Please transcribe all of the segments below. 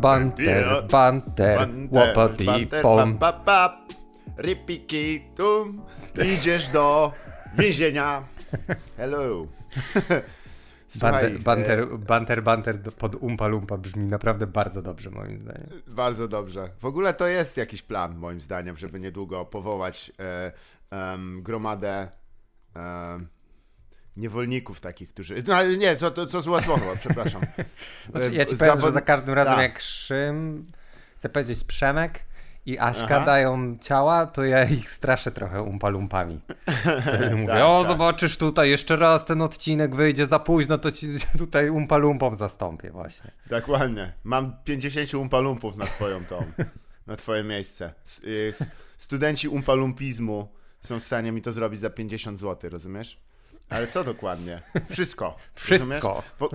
Banter, banter, łopati, pom. Ripiki, tum, idziesz do więzienia. Hello. Banter, Słuchaj, banter, e, banter, banter do- pod umpa lumpa brzmi naprawdę bardzo dobrze moim zdaniem. Bardzo dobrze. W ogóle to jest jakiś plan, moim zdaniem, żeby niedługo powołać e, em, gromadę em, niewolników takich, którzy... No, nie, co, to, co złe słowo, przepraszam. Znaczy, ja ci powiem, że zawod- za każdym razem Tak. jak Szym, chcę powiedzieć Przemek i Aśka Aha. dają ciała, to ja ich straszę trochę umpalumpami. Mówię, Tak, o tak. zobaczysz tutaj, jeszcze raz ten odcinek wyjdzie za późno, to ci tutaj umpalumpom zastąpię właśnie. Dokładnie. Mam 50 umpalumpów na twoją tą, na twoje miejsce. Y, s- studenci umpalumpizmu są w stanie mi to zrobić za 50 zł, rozumiesz? Ale co dokładnie? Wszystko. Wszystko. Bo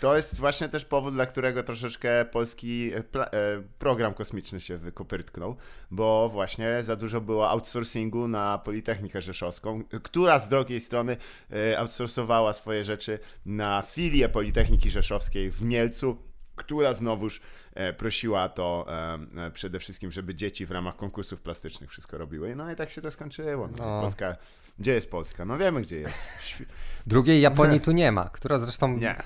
to jest właśnie też powód, dla którego troszeczkę polski e, e, program kosmiczny się wykopyrtknął, bo właśnie za dużo było outsourcingu na Politechnikę Rzeszowską, która z drugiej strony e, outsourcowała swoje rzeczy na filię Politechniki Rzeszowskiej w Mielcu, która znowuż prosiła to przede wszystkim, żeby dzieci w ramach konkursów plastycznych wszystko robiły. No i tak się to skończyło. No. No. Polska, gdzie jest Polska? No wiemy, gdzie jest. Drugiej Japonii tu nie ma, która zresztą... Nie.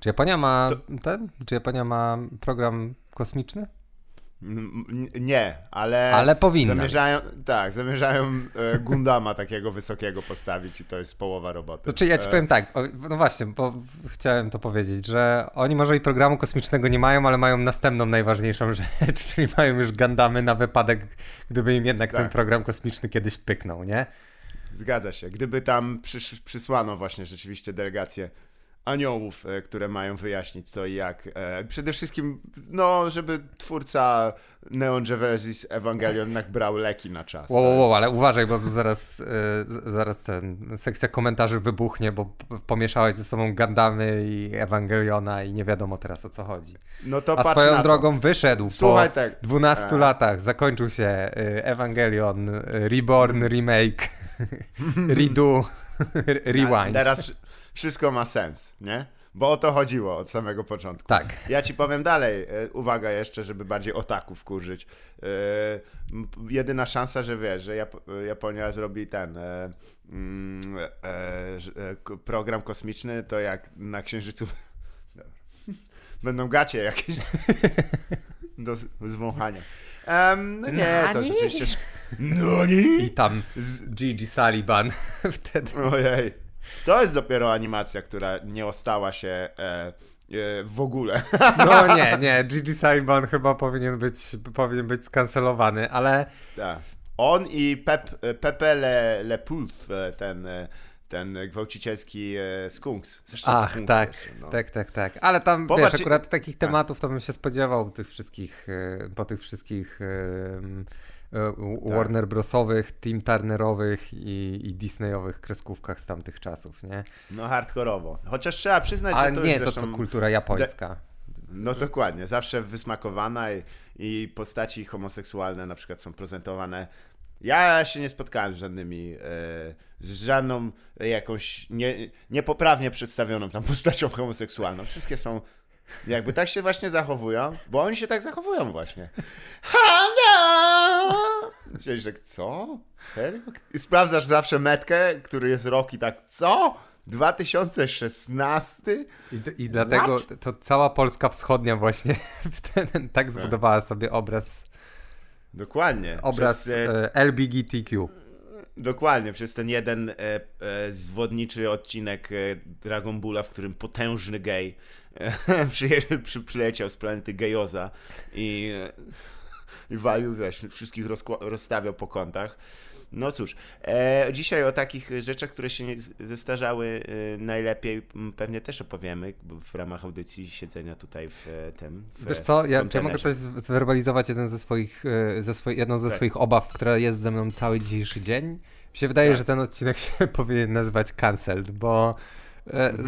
Czy Japonia ma ten? Czy Japonia ma program kosmiczny? Nie, ale. Ale powinna Zamierzają, tak, zamierzają e, Gundama takiego wysokiego postawić i to jest połowa roboty. Znaczy ja ci E, powiem tak, no właśnie, bo chciałem to powiedzieć, że oni może i programu kosmicznego nie mają, ale mają następną najważniejszą rzecz, czyli mają już Gandamy na wypadek, gdyby im jednak ten Tak. program kosmiczny kiedyś pyknął, nie? Zgadza się. Gdyby tam przysz, przysłano właśnie rzeczywiście delegację aniołów, e, które mają wyjaśnić co i jak. E, przede wszystkim, no, żeby twórca Neon Genesis Evangelion brał leki na czas. Wow, wow, ale uważaj, bo zaraz, e, zaraz ten sekcja komentarzy wybuchnie, bo pomieszałeś ze sobą Gandamy i Ewangeliona i nie wiadomo teraz o co chodzi. No to A swoją drogą wyszedł Słuchaj po tak, 12 e. latach, zakończył się Ewangelion, Reborn, Remake, Redo, Rewind. Teraz wszy- wszystko ma sens, nie? Bo o to chodziło od samego początku. Tak. Ja ci powiem dalej, e, uwaga jeszcze, żeby bardziej otaków kurzyć. E, jedyna szansa, że wiesz, że Jap- Japonia zrobi ten e, mm, e, program kosmiczny, to jak na Księżycu będą gacie jakieś do zwąchania. Em, no nie, to rzeczywiście... sz- Nani? I tam Z- Gigi Sullivan wtedy. Ojej. To jest dopiero animacja, która nie ostała się e, e, w ogóle. No nie, nie, Gigi Sullivan chyba powinien być, powinien być skancelowany, ale Tak. On i Pep, Pepe Le, Le Poulf, e, ten, e, ten gwałcicielski e, skunks. Zresztą ach, skunks tak, jeszcze, no. tak, tak, tak. Ale tam, Popatrz, wiesz, akurat takich tak. tematów to bym się spodziewał tych wszystkich, e, po tych wszystkich e, Warner Brosowych, Tim Turnerowych i, i Disneyowych kreskówkach z tamtych czasów, nie? No hardkorowo. Chociaż trzeba przyznać, Ale że to nie jest to, zresztą... co kultura japońska. No dokładnie, zawsze wysmakowana i, i postaci homoseksualne na przykład są prezentowane. Ja się nie spotkałem z żadnymi, e, z żadną jakąś nie, niepoprawnie przedstawioną tam postacią homoseksualną. Wszystkie są, jakby tak się właśnie zachowują, bo oni się tak zachowują właśnie. Hello! Myślisz, że co? Serio? I sprawdzasz zawsze metkę, który jest rok i tak, co? 2016? I, I dlatego What? to cała Polska Wschodnia właśnie ten, tak zbudowała sobie obraz, Dokładnie. obraz Przez, e, e, LBGTQ. Dokładnie, przez ten jeden e, e, zwodniczy odcinek e, Dragon Balla, w którym potężny gej przyje, przy, przyleciał z planety Gejoza i, i walił, wiesz, wszystkich rozstawiał po kątach. No cóż, e, dzisiaj o takich rzeczach, które się nie zestarzały e, najlepiej, pewnie też opowiemy w ramach audycji siedzenia tutaj w e, tym. W, Wiesz co, ja, ja mogę coś zwerbalizować jeden ze swoich, e, ze swoi, jedną ze Tak. swoich obaw, która jest ze mną cały dzisiejszy dzień. Mi się wydaje, Tak. że ten odcinek się powinien nazywać Cancelled, bo.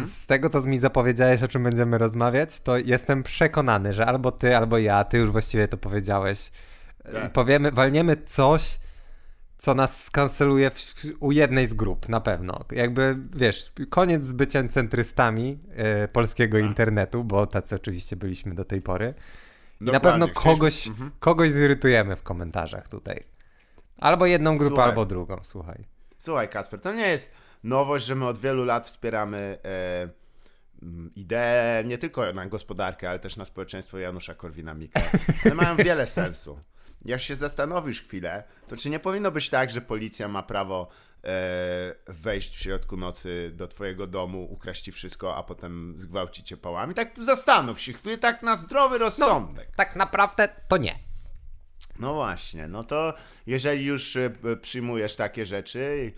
Z tego, co mi zapowiedziałeś, o czym będziemy rozmawiać, to jestem przekonany, że albo ty, albo ja, ty już właściwie to powiedziałeś, e, Tak. powiemy, walniemy coś, co nas skanceluje w, u jednej z grup, na pewno. Jakby, wiesz, koniec z byciem centrystami e, polskiego A. Tak. internetu, bo tacy oczywiście byliśmy do tej pory. I na pewno kogoś, mhm. kogoś zirytujemy w komentarzach tutaj. Albo jedną grupę, słuchaj. albo drugą, słuchaj. Słuchaj, Kasper, to nie jest nowość, że my od wielu lat wspieramy e, ideę nie tylko na gospodarkę, ale też na społeczeństwo Janusza Korwina-Mikke. One mają wiele sensu jak się zastanowisz chwilę, to czy nie powinno być tak, że policja ma prawo e, wejść w środku nocy do twojego domu, ukraść ci wszystko, a potem zgwałcić cię pałami? Tak zastanów się chwilę, tak na zdrowy no, rozsądek. No, tak naprawdę to nie. No właśnie, no to jeżeli już e, przyjmujesz takie rzeczy,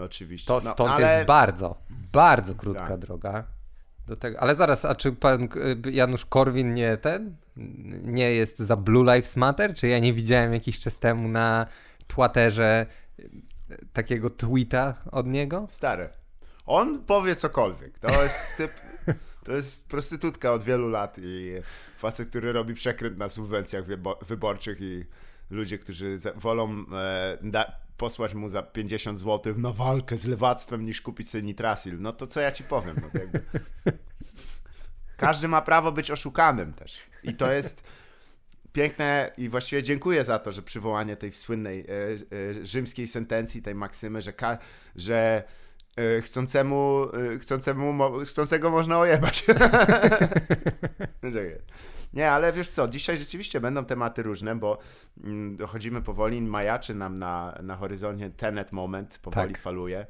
oczywiście. To no, stąd ale... jest bardzo, bardzo krótka tak. droga do tego. Ale zaraz, a czy pan Janusz Korwin nie ten? Nie jest za Blue Lives Matter? Czy ja nie widziałem jakiś czas temu na Twitterze takiego tweeta od niego? Stary. On powie cokolwiek. To jest typ. To jest prostytutka od wielu lat i facet, który robi przekręt na subwencjach wyborczych i ludzie, którzy wolą e, da, posłać mu za 50 zł na walkę z lewactwem niż kupić sobie nitrasil. No to co ja ci powiem? No. Każdy ma prawo być oszukanym też. I to jest piękne i właściwie dziękuję za to, że przywołanie tej słynnej e, e, rzymskiej sentencji, tej maksymy, że, ka- że e, chcącemu, e, chcącemu mo- chcącego można ojebać. Nie, ale wiesz co, dzisiaj rzeczywiście będą tematy różne, bo mm, dochodzimy powoli, majaczy nam na, na horyzoncie Tenet moment, powoli tak. faluje.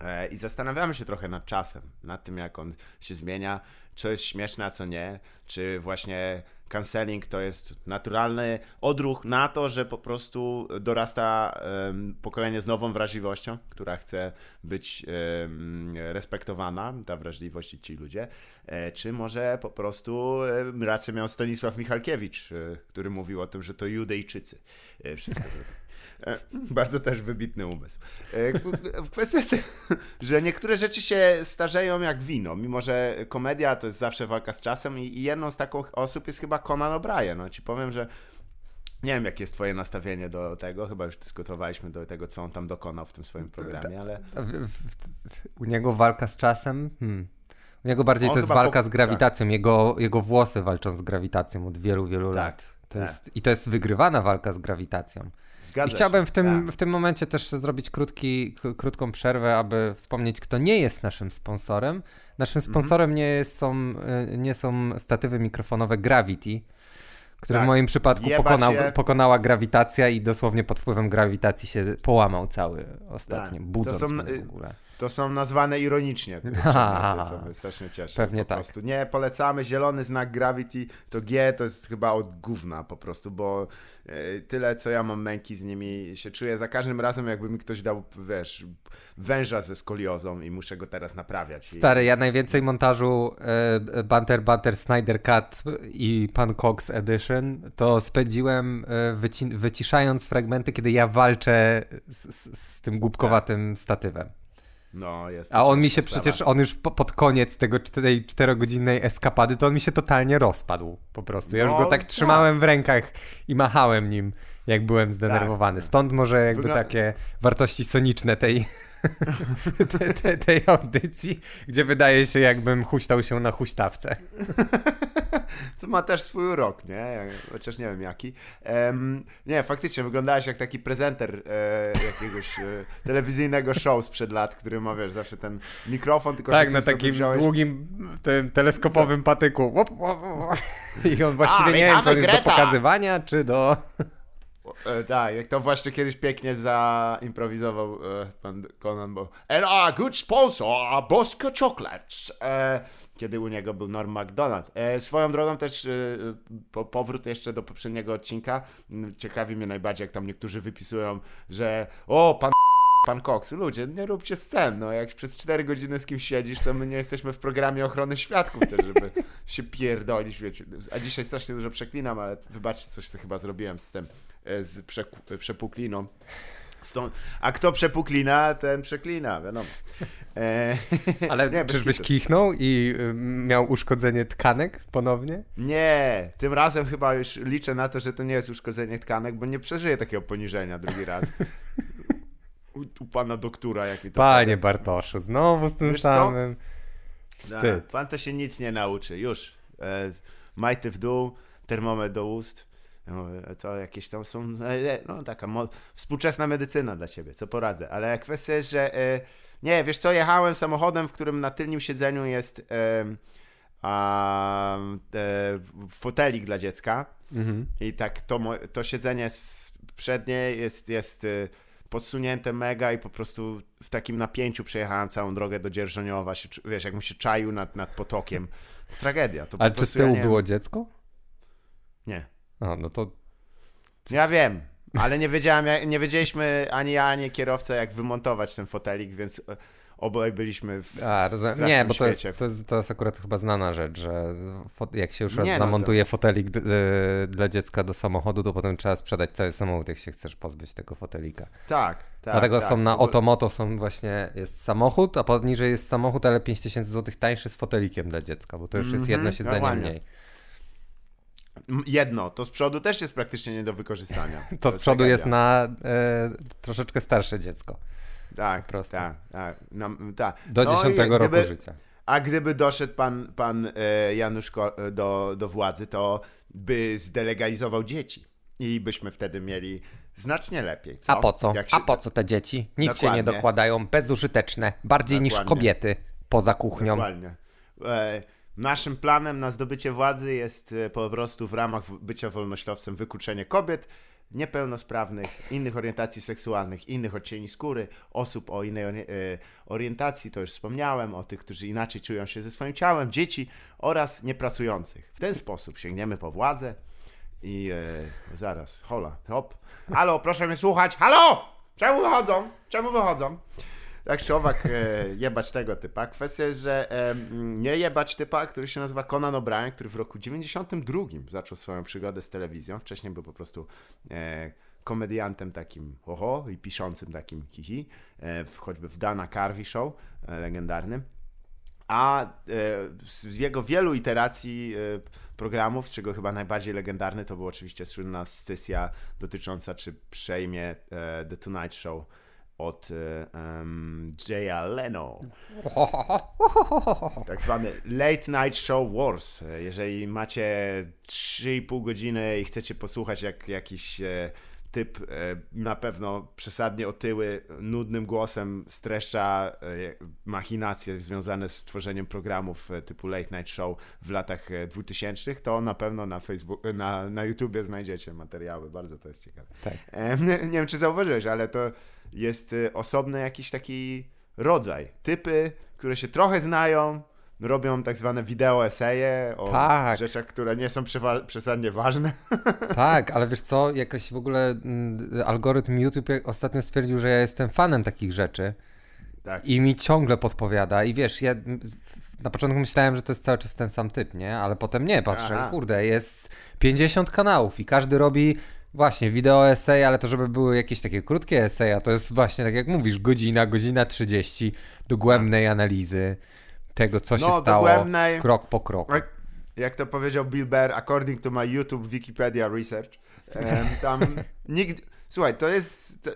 E, I zastanawiamy się trochę nad czasem, nad tym, jak on się zmienia, co jest śmieszne, a co nie, czy właśnie canceling to jest naturalny odruch na to, że po prostu dorasta pokolenie z nową wrażliwością, która chce być respektowana, ta wrażliwość i ci ludzie, e, czy może po prostu rację miał Stanisław Michalkiewicz, e, który mówił o tym, że to Judejczycy. Wszystko bardzo też wybitny umysł. E, kwestia jest, że niektóre rzeczy się starzeją jak wino, mimo że komedia to jest zawsze walka z czasem i jedną z takich osób jest chyba Conan O'Brien. No ci powiem, że nie wiem, jakie jest twoje nastawienie do tego, chyba już dyskutowaliśmy do tego, co on tam dokonał w tym swoim programie, ale... U niego walka z czasem? Hmm. U niego bardziej on to jest walka po... z grawitacją. Tak. Jego, jego włosy walczą z grawitacją od wielu, wielu tak, lat. To tak. jest, I to jest wygrywana walka z grawitacją. Zgadza I chciałbym w tym, tak. w tym momencie też zrobić krótki, krótką przerwę, aby wspomnieć, kto nie jest naszym sponsorem. Naszym mhm. sponsorem nie, są, y, nie są statywy mikrofonowe Gravity, które tak. w moim przypadku pokonał, pokonała grawitacja i dosłownie pod wpływem grawitacji się połamał cały ostatnio, tak. budząc to są, w ogóle. To są nazwane ironicznie. Kurczę, co mnie strasznie cieszy. Pewnie po tak. Prostu. Nie, polecamy zielony znak Gravity, to G to jest chyba od gówna po prostu, bo e, tyle co ja mam męki z nimi się czuję za każdym razem jakby mi ktoś dał, wiesz, węża ze skoliozą i muszę go teraz naprawiać. Stary, ja najwięcej montażu e, Banter Banter Snyder Cut i Pan Cox Edition to spędziłem e, wyci wyciszając fragmenty, kiedy ja walczę z, z, z tym głupkowatym statywem. No, jest. A on mi się sprawa. przecież, on już po, pod koniec tego tej czterogodzinnej eskapady, to on mi się totalnie rozpadł po prostu. Ja no, już go tak, tak trzymałem w rękach i machałem nim, jak byłem zdenerwowany. Tak. Stąd może jakby takie wartości soniczne tej, te, te, tej audycji, gdzie wydaje się, jakbym huśtał się na huśtawce. Co ma też swój urok, nie? Chociaż nie wiem jaki. Um, nie, faktycznie wyglądałeś jak taki prezenter e, jakiegoś e, telewizyjnego show sprzed lat, który ma, wiesz, zawsze ten mikrofon, tylko Tak, na takim wziąłeś... długim, tym teleskopowym patyku. I on właściwie A, nie wiem, czy on jest do pokazywania, czy do... E, tak, jak to właśnie kiedyś pięknie zaimprowizował e, pan Conan, bo And our good sponsor, Bosco Chocolates. E, kiedy u niego był Norm MacDonald. E, swoją drogą też e, po, powrót jeszcze do poprzedniego odcinka. Ciekawi mnie najbardziej, jak tam niektórzy wypisują, że o, pan pan Cox, ludzie, nie róbcie scen, no jak przez 4 godziny z kimś siedzisz, to my nie jesteśmy w programie ochrony świadków też, żeby się pierdolić, wiecie. A dzisiaj strasznie dużo przeklinam, ale wybaczcie, coś co chyba zrobiłem z tym. E, z przepukliną. Stąd, a kto przepuklina, ten przeklina, wiadomo. E, Ale nie, czyżbyś kichnął i y, miał uszkodzenie tkanek ponownie? Nie, tym razem chyba już liczę na to, że to nie jest uszkodzenie tkanek, bo nie przeżyję takiego poniżenia drugi raz. u, u pana doktora, jaki to Panie Bartoszu, znowu z tym Wiesz samym. No, pan to się nic nie nauczy, już. E, majty w dół, termometr do ust. No, to jakieś tam są, e, no taka współczesna medycyna dla ciebie, co poradzę. Ale kwestia jest, że e, nie, wiesz co, jechałem samochodem, w którym na tylnym siedzeniu jest e, a, e, fotelik dla dziecka mhm. i tak to, to siedzenie przednie jest, jest e, podsunięte mega i po prostu w takim napięciu przejechałem całą drogę do Dzierżoniowa, się, wiesz, jakbym się czaił nad, nad potokiem. Tragedia. To Ale czy z tyłu ja było dziecko? Nie. A, no to... Ja wiem, ale nie wiedziałem, nie wiedzieliśmy ani ja, ani kierowca, jak wymontować ten fotelik, więc e, obaj byliśmy w A, to, Nie, bo to jest, to jest, to, jest, akurat chyba znana rzecz, że jak się już raz nie, no zamontuje no to... fotelik y, dla dziecka do samochodu, to potem trzeba sprzedać cały samochód, jak się chcesz pozbyć tego fotelika. Tak, tak. Dlatego tak, są na Otomoto są właśnie, jest samochód, a poniżej jest samochód, ale 5000 zł tańszy z fotelikiem dla dziecka, bo to już jest jedno siedzenie mniej. Jedno, to z przodu też jest praktycznie nie do wykorzystania. to, to z przodu jest na e, troszeczkę starsze dziecko. Tak, tak, tak. No, tak. Do no 10 gdyby, roku życia. A gdyby doszedł pan, pan e, Janusz e, do, do władzy, to by zdelegalizował dzieci. I byśmy wtedy mieli znacznie lepiej. Co? A po co? Się... A po co te dzieci? Nic Dokładnie. się nie dokładają, bezużyteczne, bardziej Dokładnie. niż kobiety poza kuchnią. Dokładnie. E, naszym planem na zdobycie władzy jest e, po prostu w ramach bycia wolnościowcem wykluczenie kobiet, niepełnosprawnych, innych orientacji seksualnych, innych odcieni skóry, osób o innej e, orientacji, to już wspomniałem, o tych, którzy inaczej czują się ze swoim ciałem, dzieci oraz niepracujących. W ten sposób sięgniemy po władzę i e, zaraz, hola, hop. Halo, proszę mnie słuchać. Halo! Czemu wychodzą? Czemu wychodzą? Tak czy owak, e, jebać tego typa. Kwestia jest, że e, nie jebać typa, który się nazywa Conan O'Brien, który w roku 92 zaczął swoją przygodę z telewizją. Wcześniej był po prostu e, komediantem takim oho i piszącym takim hihi, e, choćby w Dana Carvey Show e, legendarnym. A e, z jego wielu iteracji programów, z czego chyba najbardziej legendarny to był oczywiście słynna sesja dotycząca, czy przejmie The Tonight Show od um, Jaya Leno. Tak zwany Late Night Show Wars. Jeżeli macie 3,5 godziny i chcecie posłuchać jak jakiś e, typ e, na pewno przesadnie otyły, nudnym głosem streszcza e, machinacje związane z tworzeniem programów e, typu Late Night Show w latach 2000, to na pewno na Facebook, na, na YouTubie znajdziecie materiały, bardzo to jest ciekawe. Tak. Nie, nie wiem, czy zauważyłeś, ale to jest osobny jakiś taki rodzaj. Typy, które się trochę znają, robią tak zwane wideo eseje o tak. rzeczach, które nie są przesadnie ważne. Tak, ale wiesz co, jakoś w ogóle mm, algorytm YouTube ostatnio stwierdził, że ja jestem fanem takich rzeczy. Tak. I mi ciągle podpowiada. I wiesz, ja na początku myślałem, że to jest cały czas ten sam typ, nie? Ale potem nie, patrzę, Aha. kurde, jest 50 kanałów i każdy robi właśnie wideo esej, ale to żeby były jakieś takie krótkie eseje, to jest właśnie tak jak mówisz, godzina, godzina 30 dogłębnej tak. analizy tego, co no, się stało dogłębnej, krok po kroku. Jak, to powiedział Bill Bear, according to my YouTube Wikipedia research, tam nigdy... Słuchaj, to jest... To,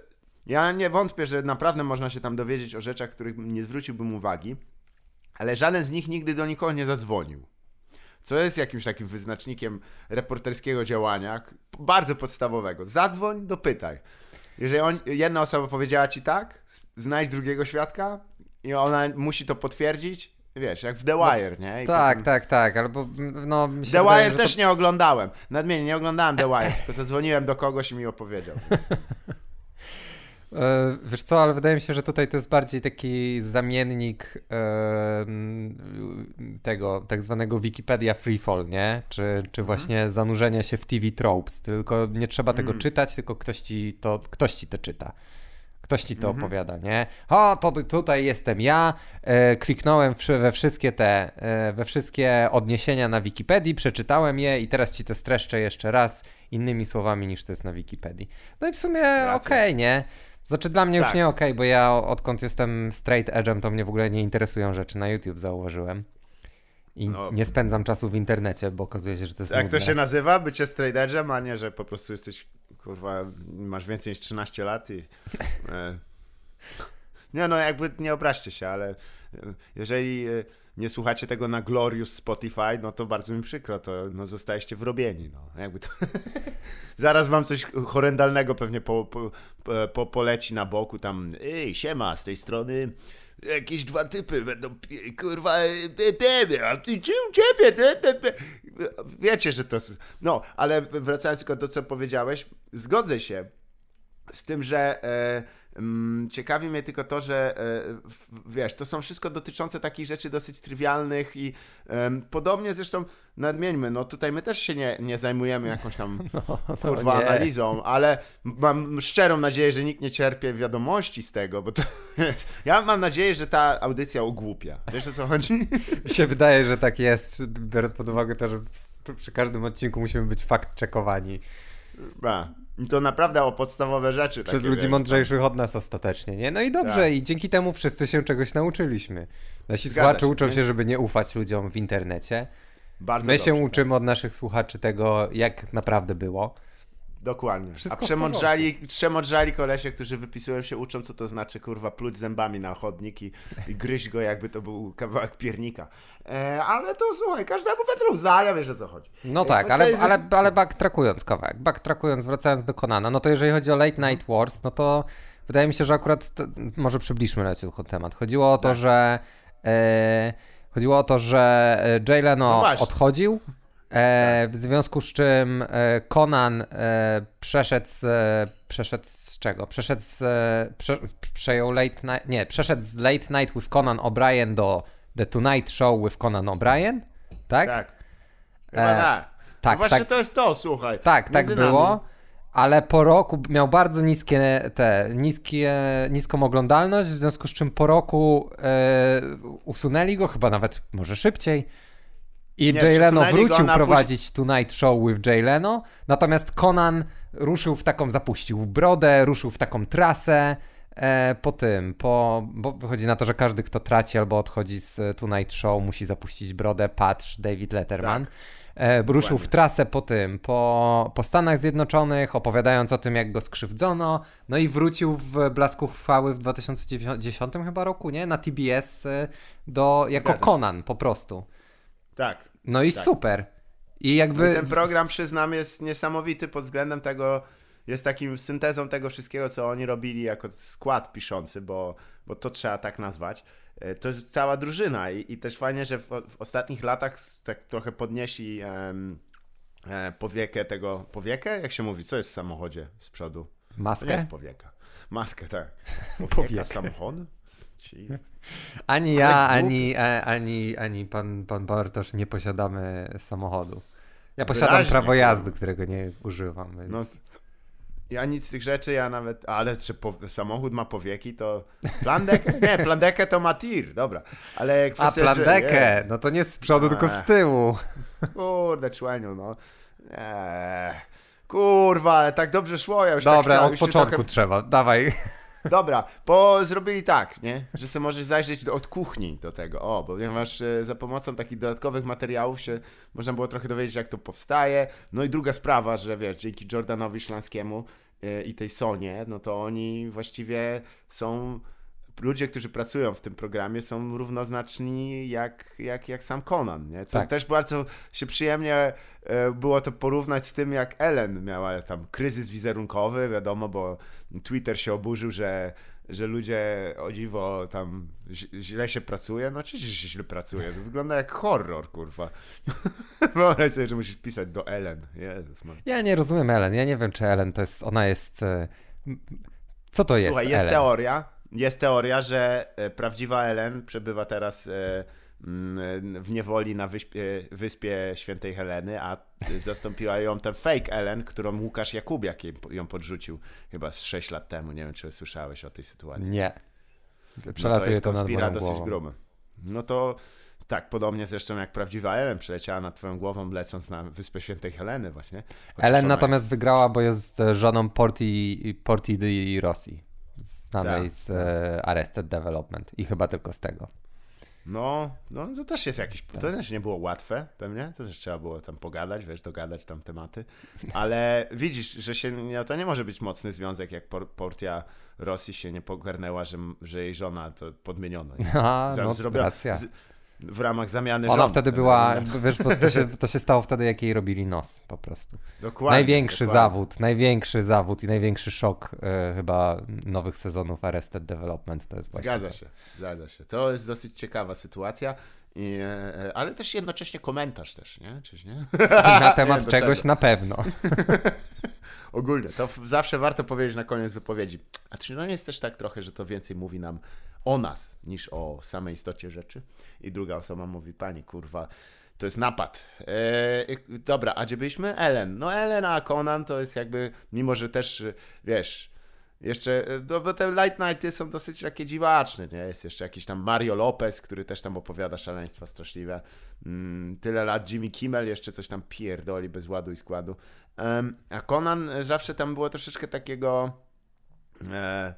ja nie wątpię, że naprawdę można się tam dowiedzieć o rzeczach, których nie zwróciłbym uwagi, ale żaden z nich nigdy do nikogo nie zadzwonił. Co jest jakimś takim wyznacznikiem reporterskiego działania, bardzo podstawowego. Zadzwoń, dopytaj. Jeżeli on, jedna osoba powiedziała ci tak, znajdź drugiego świadka i ona musi to potwierdzić, Wiesz, jak w The Wire, no, nie? I tak, potem... tak, tak, albo no... The wydaje, Wire też to... nie oglądałem. Nadmienię, nie oglądałem The Wire, tylko zadzwoniłem do kogoś i mi opowiedział. E, wiesz co, ale wydaje mi się, że tutaj to jest bardziej taki zamiennik tego tak zwanego Wikipedia Freefall, nie? Czy, czy mhm. właśnie mm. zanurzenia się w TV tropes, tylko nie trzeba tego mm. czytać, tylko ktoś ci to, ktoś ci to czyta. Ktoś ci to mhm. opowiada, nie? O, to tutaj jestem ja, e, kliknąłem we wszystkie te, e, we wszystkie odniesienia na Wikipedii, przeczytałem je i teraz ci to streszczę jeszcze raz innymi słowami niż to jest na Wikipedii. No i w sumie okej, okay, nie? Znaczy dla mnie tak. już nie okej, okay, bo ja odkąd jestem straight edge'em, to mnie w ogóle nie interesują rzeczy na YouTube, zauważyłem. I no. nie spędzam czasu w internecie, bo okazuje się, że to jest Jak nudne. to się nazywa? Bycie straight edge'em, a nie, że po prostu jesteś kurwa, masz więcej niż 13 lat i... E, Nie no, jakby nie obraźcie się, ale e, jeżeli e, nie słuchacie tego na Glorious Spotify, no to bardzo mi przykro, to no, zostajecie wrobieni. No. Jakby to... Zaraz wam coś horrendalnego pewnie po, po, po, poleci na boku, tam ej, siema, z tej strony jakieś dwa typy będą, kurwa, a ty czym ciebie? Wiecie, że to... No, ale wracając tylko do co powiedziałeś, zgodzę się z tym, że... E, ciekawi mnie tylko to, że e, wiesz, to są wszystko dotyczące takich rzeczy dosyć trywialnych i podobnie zresztą nadmieńmy, no tutaj my też się nie, nie zajmujemy jakąś tam no, no kurwa nie. analizą, ale mam szczerą nadzieję, że nikt nie cierpie wiadomości z tego, bo to ja mam nadzieję, że ta audycja ogłupia. Wiesz o co chodzi? Mi się wydaje, że tak jest, biorąc pod uwagę to, że przy każdym odcinku musimy być fakt czekowani. To naprawdę o podstawowe rzeczy. Przez ludzi wiesz, mądrzejszych od nas ostatecznie, nie? No i dobrze, tak. i dzięki temu wszyscy się czegoś nauczyliśmy. Nasi Zgadza słuchacze się, uczą się, żeby nie ufać ludziom w internecie. Bardzo My dobrze, się uczymy tak. od naszych słuchaczy tego, jak naprawdę było. Dokładnie. Wszystko A przemądrzali, przemądrzali kolesie, którzy wypisują się, uczą, co to znaczy, kurwa, pluć zębami na chodnik i, i gryźć go, jakby to był kawałek piernika. E, ale to słuchaj, każdemu wedle uznania wiesz o co chodzi. No e, tak, ale, jest... ale, ale backtrackując kawałek, backtrackując, wracając do Konana, no to jeżeli chodzi o Late Night Wars, no to wydaje mi się, że akurat, to, może przybliżmy leciutko temat. Chodziło o to, tak. że e, chodziło o to, że e, Jay Leno no odchodził, E, w związku z czym e, Conan e, przeszedł z, przeszedł z czego? Przeszedł z, prze, przejął Late Night, nie, przeszedł z Late Night with Conan O'Brien do The Tonight Show with Conan O'Brien, tak? Tak. Chyba tak. tak. No właśnie tak, to jest to, słuchaj. Tak, tak było. Ale po roku miał bardzo niskie te, niskie, niską oglądalność, w związku z czym po roku e, usunęli go, chyba nawet może szybciej. I Jay Leno wrócił prowadzić Tonight Show with Jay Leno, natomiast Conan ruszył w taką, zapuścił brodę, ruszył w taką trasę e, po tym, po, bo wychodzi na to, że każdy, kto traci albo odchodzi z Tonight Show, musi zapuścić brodę, patrz, David Letterman. Tak. E, ruszył w trasę po tym, po, po Stanach Zjednoczonych, opowiadając o tym, jak go skrzywdzono, no i wrócił w blasku chwały w 2010 chyba roku, nie? Na TBS e, do, jako Conan po prostu. Tak. No i tak. super. I jakby. I ten program, przyznam, jest niesamowity pod względem tego, jest takim syntezą tego wszystkiego, co oni robili jako skład piszący, bo, bo to trzeba tak nazwać. E, to jest cała drużyna i, i też fajnie, że w, w ostatnich latach tak trochę podnieśli um, powiekę tego. Powiekę? Jak się mówi? Co jest w samochodzie z przodu? Maskę? To nie jest powieka. Maskę, tak. Powieka, powieka. Ani ja, ani, ani, ani pan, pan Bartosz nie posiadamy samochodu. Ja posiadam Wyraźnie, prawo jazdy, którego nie używam. Więc... No, ja nic z tych rzeczy, ja nawet. Ale czy po, samochód ma powieki, to. Plandekę? Nie, plandekę to ma tir, dobra. Ale kwestia, A plandekę, że, no to nie z przodu, A, tylko z tyłu. Kurde, człeniu, no. Eee. Kurwa, tak dobrze szło, ja już Dobra, tak od początku trochę... trzeba, dawaj. Dobra, bo zrobili tak, nie? Że sobie możesz zajrzeć do, od kuchni do tego. O, ponieważ e, za pomocą takich dodatkowych materiałów się można było trochę dowiedzieć, jak to powstaje. No i druga sprawa, że wiesz, dzięki Jordanowi Szlanskiemu e, i tej Sonie, no to oni właściwie są ludzie, którzy pracują w tym programie są równoznaczni jak, jak, jak sam Conan, nie? Co tak. też bardzo się przyjemnie e, było to porównać z tym, jak Ellen miała tam kryzys wizerunkowy, wiadomo, bo Twitter się oburzył, że że ludzie o dziwo tam źle się pracuje, no oczywiście się źle pracuje, to wygląda jak horror, kurwa. Wyobraź sobie, że musisz pisać do Ellen, Jezus man. Ja nie rozumiem Ellen, ja nie wiem, czy Ellen to jest, ona jest... E, co to jest Słuchaj, jest Ellen? teoria, jest teoria, że e, prawdziwa Ellen przebywa teraz e, mm, w niewoli na wyspie, wyspie Świętej Heleny, a zastąpiła ją ten fake Ellen, którą Łukasz Jakubiak ją podrzucił chyba z 6 lat temu. Nie wiem, czy słyszałeś o tej sytuacji. Nie. Przelatuje no to, jest to dosyć gruby. No to tak, podobnie zresztą jak prawdziwa Ellen przyleciała nad twoją głową, lecąc na Wyspę Świętej Heleny właśnie. Ellen natomiast jest... wygrała, bo jest żoną Porti, Porti di Rossi znanej tak, z tak. E, Arrested Development i chyba tylko z tego. No, no to też jest jakiś, to też nie było łatwe pewnie, to też trzeba było tam pogadać, wiesz, dogadać tam tematy, ale widzisz, że się, no, to nie może być mocny związek, jak Portia Rosji się nie pogarnęła, że, że jej żona to podmieniono. A, no, zrobiła. Z, w ramach zamiany Ona wtedy była, wiesz, bo to się, to się stało wtedy, jak jej robili nos po prostu. Dokładnie. Największy dokładnie. zawód, największy zawód i największy szok e, chyba nowych sezonów Arrested Development to jest właśnie Zgadza to. się, zgadza się. To jest dosyć ciekawa sytuacja. I, e, e ale też jednocześnie komentarz też, nie? Czyż nie? Na temat czegoś na pewno. Ogólnie, to zawsze warto powiedzieć na koniec wypowiedzi. A czy no nie jest też tak trochę, że to więcej mówi nam o nas niż o samej istocie rzeczy. I druga osoba mówi, pani kurwa, to jest napad. Eee, dobra, a gdzie byliśmy? Ellen. No Ellen, a Conan to jest jakby, mimo że też, wiesz, jeszcze, no bo te Light Nighty są dosyć takie dziwaczne, nie? Jest jeszcze jakiś tam Mario Lopez, który też tam opowiada szaleństwa straszliwe. Mm, tyle lat Jimmy Kimmel jeszcze coś tam pierdoli bez ładu i składu. Um, a Conan zawsze tam było troszeczkę takiego... E,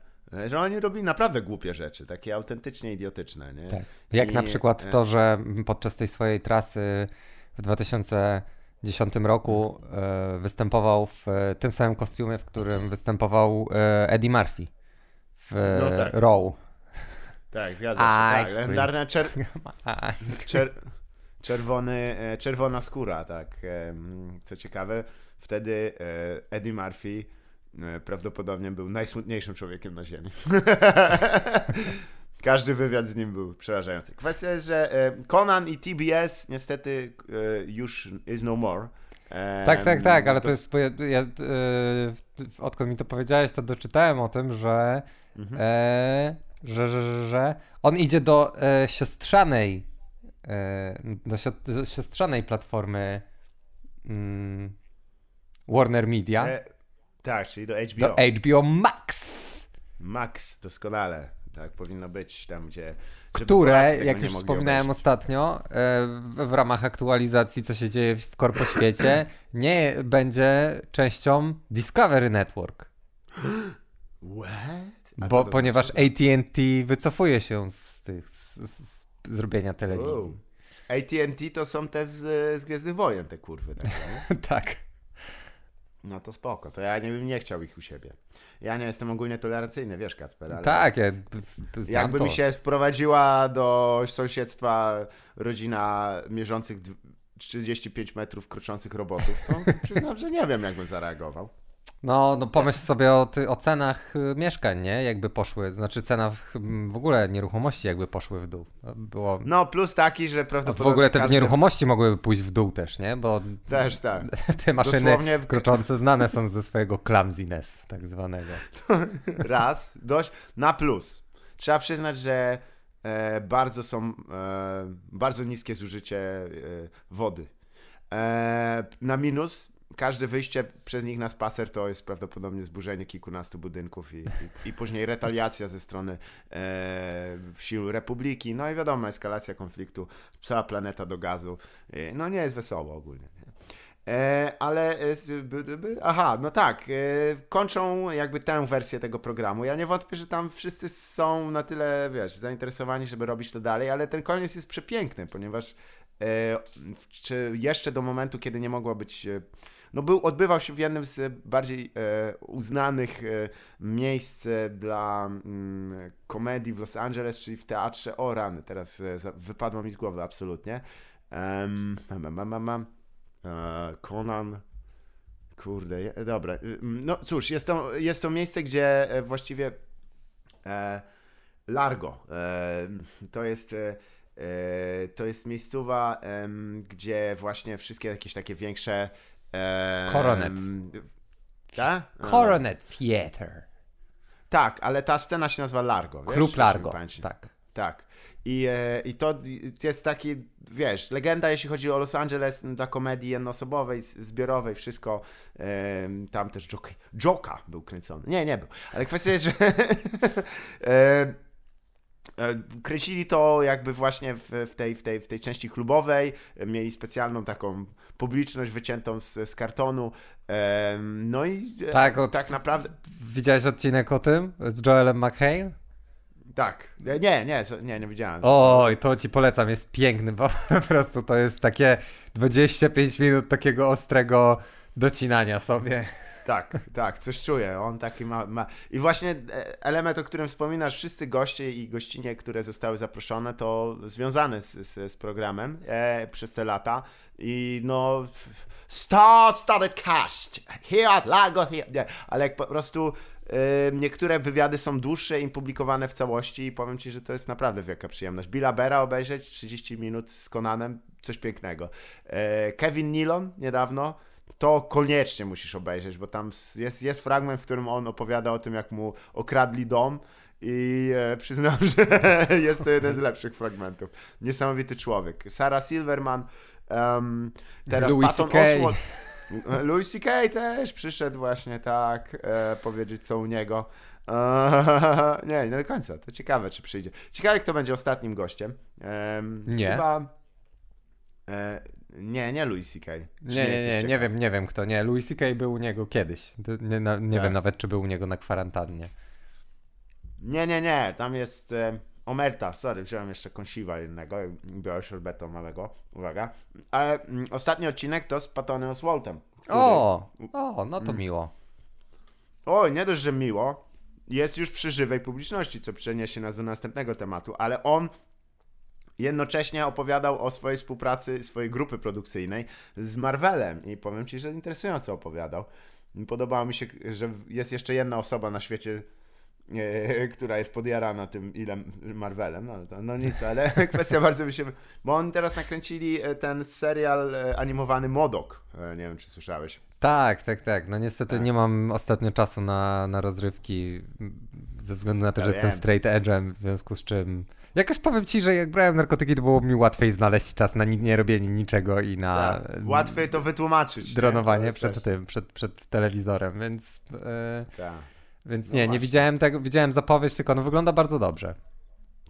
że oni robili naprawdę głupie rzeczy, takie autentycznie idiotyczne. Nie? Tak. Jak I... na przykład to, że podczas tej swojej trasy w 2010 roku e, występował w tym samym kostiumie, w którym występował e, Eddie Murphy w no tak. Row. Tak, zgadza się. Tak. Legendarna czer... czer... czerwony, e, czerwona skóra, tak. Co ciekawe, wtedy Eddie Murphy E, prawdopodobnie był najsmutniejszym człowiekiem na Ziemi. Każdy wywiad z nim był przerażający. Kwestia jest, że e, Conan i TBS niestety e, już is no more. Tak, tak, tak, ale to, to jest. Ja, odkąd mi to powiedziałeś, to doczytałem o tym, że, mhm. e, że, że, że, że, on idzie do e, siostrzanej e, do, siostrzanej platformy mm, Warner Media. Tak, czyli do HBO. Do HBO Max. Max, doskonale. Tak powinno być tam, gdzie. Które, jak już wspominałem obejrzeć. ostatnio, e, w ramach aktualizacji, co się dzieje w korpoświecie, nie będzie częścią Discovery Network. What? Bo ponieważ znaczy? AT&T wycofuje się z tych z, z, z zrobienia telewizji. Wow. AT&T to są te z, z Gwiezdnych Wojen, te kurwy. Tak. tak. No to spoko, to ja nie bym nie chciał ich u siebie. Ja nie jestem ogólnie tolerancyjny, wiesz Kacper, ale... Tak, ja Jakby to. mi się wprowadziła do sąsiedztwa rodzina mierzących 35 metrów kroczących robotów, to przyznam, że nie wiem, jak bym zareagował. No, no pomyśl sobie o, ty, o cenach y, mieszkań, nie? Jakby poszły, znaczy cenach w ogóle nieruchomości jakby poszły w dół. Było... No plus taki, że prawdopodobnie... W ogóle te każdy... nieruchomości mogłyby pójść w dół też, nie? Bo też tak. te maszyny Dosłownie... kroczące znane są ze swojego clumsiness tak zwanego. Raz, dość, na plus. Trzeba przyznać, że e, bardzo są, e, bardzo niskie zużycie e, wody. E, na minus każde wyjście przez nich na spacer to jest prawdopodobnie zburzenie kilkunastu budynków i, i, i później retaliacja ze strony e, sił Republiki. No i wiadomo, eskalacja konfliktu, cała planeta do gazu. E, no nie jest wesoło ogólnie. E, ale, e, aha, no tak, e, kończą jakby tę wersję tego programu. Ja nie wątpię, że tam wszyscy są na tyle, wiesz, zainteresowani, żeby robić to dalej, ale ten koniec jest przepiękny, ponieważ e, czy jeszcze do momentu, kiedy nie mogła być no był, odbywał się w jednym z bardziej e, uznanych e, miejsc e, dla mm, komedii w Los Angeles, czyli w teatrze Oran. Teraz e, wypadło mi z głowy absolutnie. Um, mam, mam, mam, e, Conan. Kurde, dobra. Y, no cóż, jest to, jest to miejsce, gdzie e, właściwie Largo to jest to jest miejscowa, gdzie właśnie wszystkie jakieś takie większe Coronet. Tak? Coronet Theater. Tak, ale ta scena się nazywa Largo. Wiesz? Klub Largo, tak. Tak. I, e, I to jest taki, wiesz, legenda, jeśli chodzi o Los Angeles dla komedii jednoosobowej, zbiorowej, wszystko. Tam też Joka, Joka był kręcony. Nie, nie był. Ale kwestia jest, że kręcili to jakby właśnie w, w, tej, w, tej, w tej części klubowej, mieli specjalną taką publiczność wyciętą z, z kartonu. No i e, tak, od, tak naprawdę. Widziałeś odcinek o tym z Joelem McHale? Tak. Nie, nie, nie, nie widziałem. Oj, to ci polecam, jest piękny, bo po prostu to jest takie 25 minut takiego ostrego docinania sobie. Tak, tak, coś czuję. On taki ma, ma. I właśnie e, element, o którym wspominasz, wszyscy goście i gościnie, które zostały zaproszone, to związane z, z, z programem e, przez te lata. I no. Star started cast here Lago here. Nie, ale jak po prostu niektóre wywiady są dłuższe i publikowane w całości i powiem Ci, że to jest naprawdę wielka przyjemność. Billa Bera obejrzeć 30 minut z Conanem, coś pięknego. E, Kevin Nilon niedawno, to koniecznie musisz obejrzeć, bo tam jest, jest fragment, w którym on opowiada o tym, jak mu okradli dom i e, przyznam, że jest to jeden z lepszych fragmentów. Niesamowity człowiek. Sarah Silverman, um, teraz Louis Patton Oswalt. Louis C.K. też przyszedł właśnie tak e, powiedzieć co u niego. E, nie, nie do końca. To ciekawe, czy przyjdzie. Ciekawe, kto będzie ostatnim gościem. E, nie. Chyba... Nie, nie Louis C.K. Nie, nie, nie, nie, nie wiem, nie wiem kto. Nie, Louis C.K. był u niego kiedyś. Nie, na, nie tak. wiem nawet, czy był u niego na kwarantannie. Nie, nie, nie. Tam jest... E, Omerta, sorry, wziąłem jeszcze kąsiwa innego, biorę szerbetu małego, uwaga. Ale mm, ostatni odcinek to z Patonem Oswaltem. Który... O, o, no to mm. miło. Oj, nie dość, że miło, jest już przy żywej publiczności, co przeniesie nas do następnego tematu, ale on jednocześnie opowiadał o swojej współpracy, swojej grupy produkcyjnej z Marvelem i powiem Ci, że interesująco opowiadał. Podobało mi się, że jest jeszcze jedna osoba na świecie, E, która jest podjarana tym ile Marvelem, no, to, no nic, ale kwestia bardzo mi się... Bo oni teraz nakręcili e, ten serial e, animowany Modok, nie wiem czy słyszałeś. Tak, tak, tak. No niestety tak. nie mam ostatnio czasu na, na rozrywki ze względu na to, ja że wiem. jestem straight edge'em, w związku z czym... Jakoś powiem ci, że jak brałem narkotyki, to było mi łatwiej znaleźć czas na nie robienie niczego i na. Tak. Łatwiej to wytłumaczyć. Dronowanie przed też... tym, przed, przed telewizorem, więc. Yy... Tak. Więc no nie, nie widziałem tego, widziałem zapowiedź, tylko no wygląda bardzo dobrze.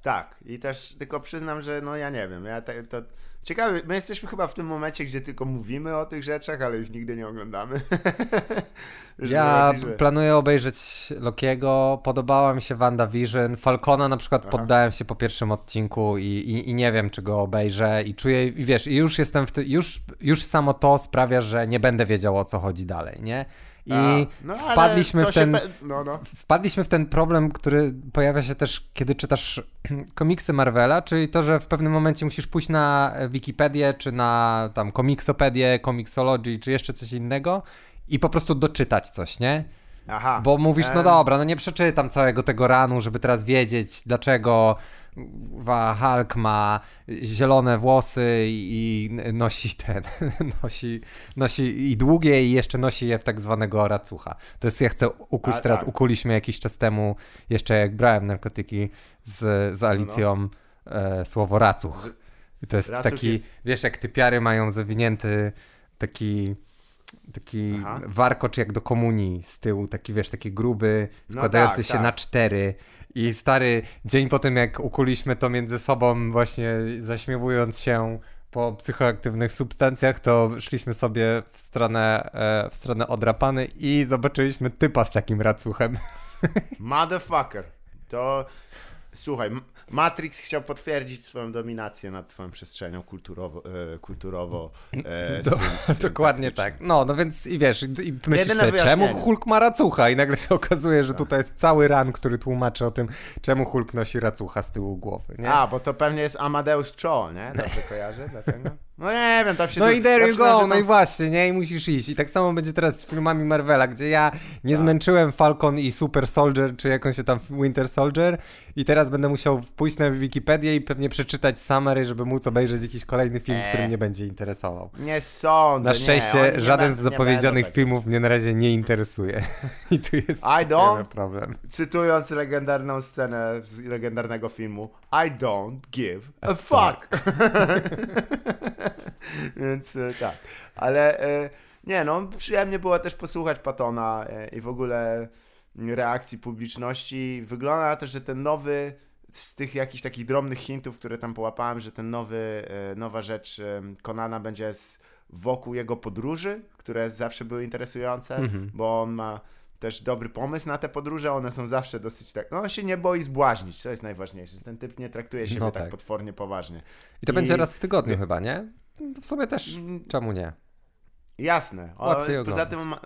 Tak, i też tylko przyznam, że no ja nie wiem, ja te, to ciekawe, my jesteśmy chyba w tym momencie, gdzie tylko mówimy o tych rzeczach, ale ich nigdy nie oglądamy. ja że... planuję obejrzeć Lokiego, podobała mi się WandaVision, Falcona na przykład Aha. poddałem się po pierwszym odcinku i, i, i, nie wiem, czy go obejrzę i czuję, i wiesz, i już jestem w tym, już, już samo to sprawia, że nie będę wiedział o co chodzi dalej, nie? I no, wpadliśmy, w ten, pe... no, no. wpadliśmy w ten problem, który pojawia się też, kiedy czytasz komiksy Marvela, czyli to, że w pewnym momencie musisz pójść na Wikipedię, czy na tam komiksopedię, Comixology, czy jeszcze coś innego i po prostu doczytać coś, nie? Aha. Bo mówisz, no dobra, no nie przeczytam całego tego ranu, żeby teraz wiedzieć, dlaczego Hulk ma zielone włosy i nosi ten, nosi, nosi i długie i jeszcze nosi je w tak zwanego racucha. To jest, ja chcę ukuć A, teraz, tak. ukuliśmy jakiś czas temu, jeszcze jak brałem narkotyki z, z Alicją, no, no. E, słowo racuch. I to jest racuch taki, jest... wiesz, jak typiary mają zawinięty taki taki Aha. warkocz jak do komunii z tyłu, taki wiesz, taki gruby, no składający no tak, się tak. na cztery i stary, dzień po tym jak ukuliśmy to między sobą, właśnie zaśmiewując się po psychoaktywnych substancjach, to szliśmy sobie w stronę, e, w stronę odrapany i zobaczyliśmy typa z takim racuchem. Motherfucker. To słuchaj, Matrix chciał potwierdzić swoją dominację nad twoją przestrzenią kulturowo, e, kulturowo e, Do, Dokładnie tak. No, no więc i wiesz, i myślisz sobie, czemu Hulk ma racucha? I nagle się okazuje, że tak. tutaj jest cały ran, który tłumaczy o tym, czemu Hulk nosi racucha z tyłu głowy, nie? A, bo to pewnie jest Amadeus Cho, nie? Dobrze kojarzę dlatego? No nie wiem, tam się... No i there you go, no i właśnie, nie? I musisz iść. I tak samo będzie teraz z filmami Marvela, gdzie ja nie tak. zmęczyłem Falcon i Super Soldier, czy jakąś się tam Winter Soldier i teraz będę musiał pójść na Wikipedię i pewnie przeczytać summary, żeby móc obejrzeć jakiś kolejny film, eee. który mnie będzie interesował. Nie sądzę, Na szczęście nie, żaden z zapowiedzianych filmów mnie na razie nie interesuje. I tu jest I don't, problem. Cytując legendarną scenę z legendarnego filmu, I don't give a fuck. Więc e, tak. Ale e, nie no, przyjemnie było też posłuchać Patona e, i w ogóle reakcji publiczności. Wygląda na to, że ten nowy z tych jakichś takich drobnych hintów, które tam połapałem, że ten nowy, nowa rzecz Konana będzie z, wokół jego podróży, które zawsze były interesujące, mm -hmm. bo on ma też dobry pomysł na te podróże, one są zawsze dosyć tak, no on się nie boi zbłaźnić, to jest najważniejsze, ten typ nie traktuje siebie no tak. tak. potwornie poważnie. I to I... będzie raz w tygodniu chyba, nie? w sumie też, mm. czemu nie? Jasne, o, poza tym ma...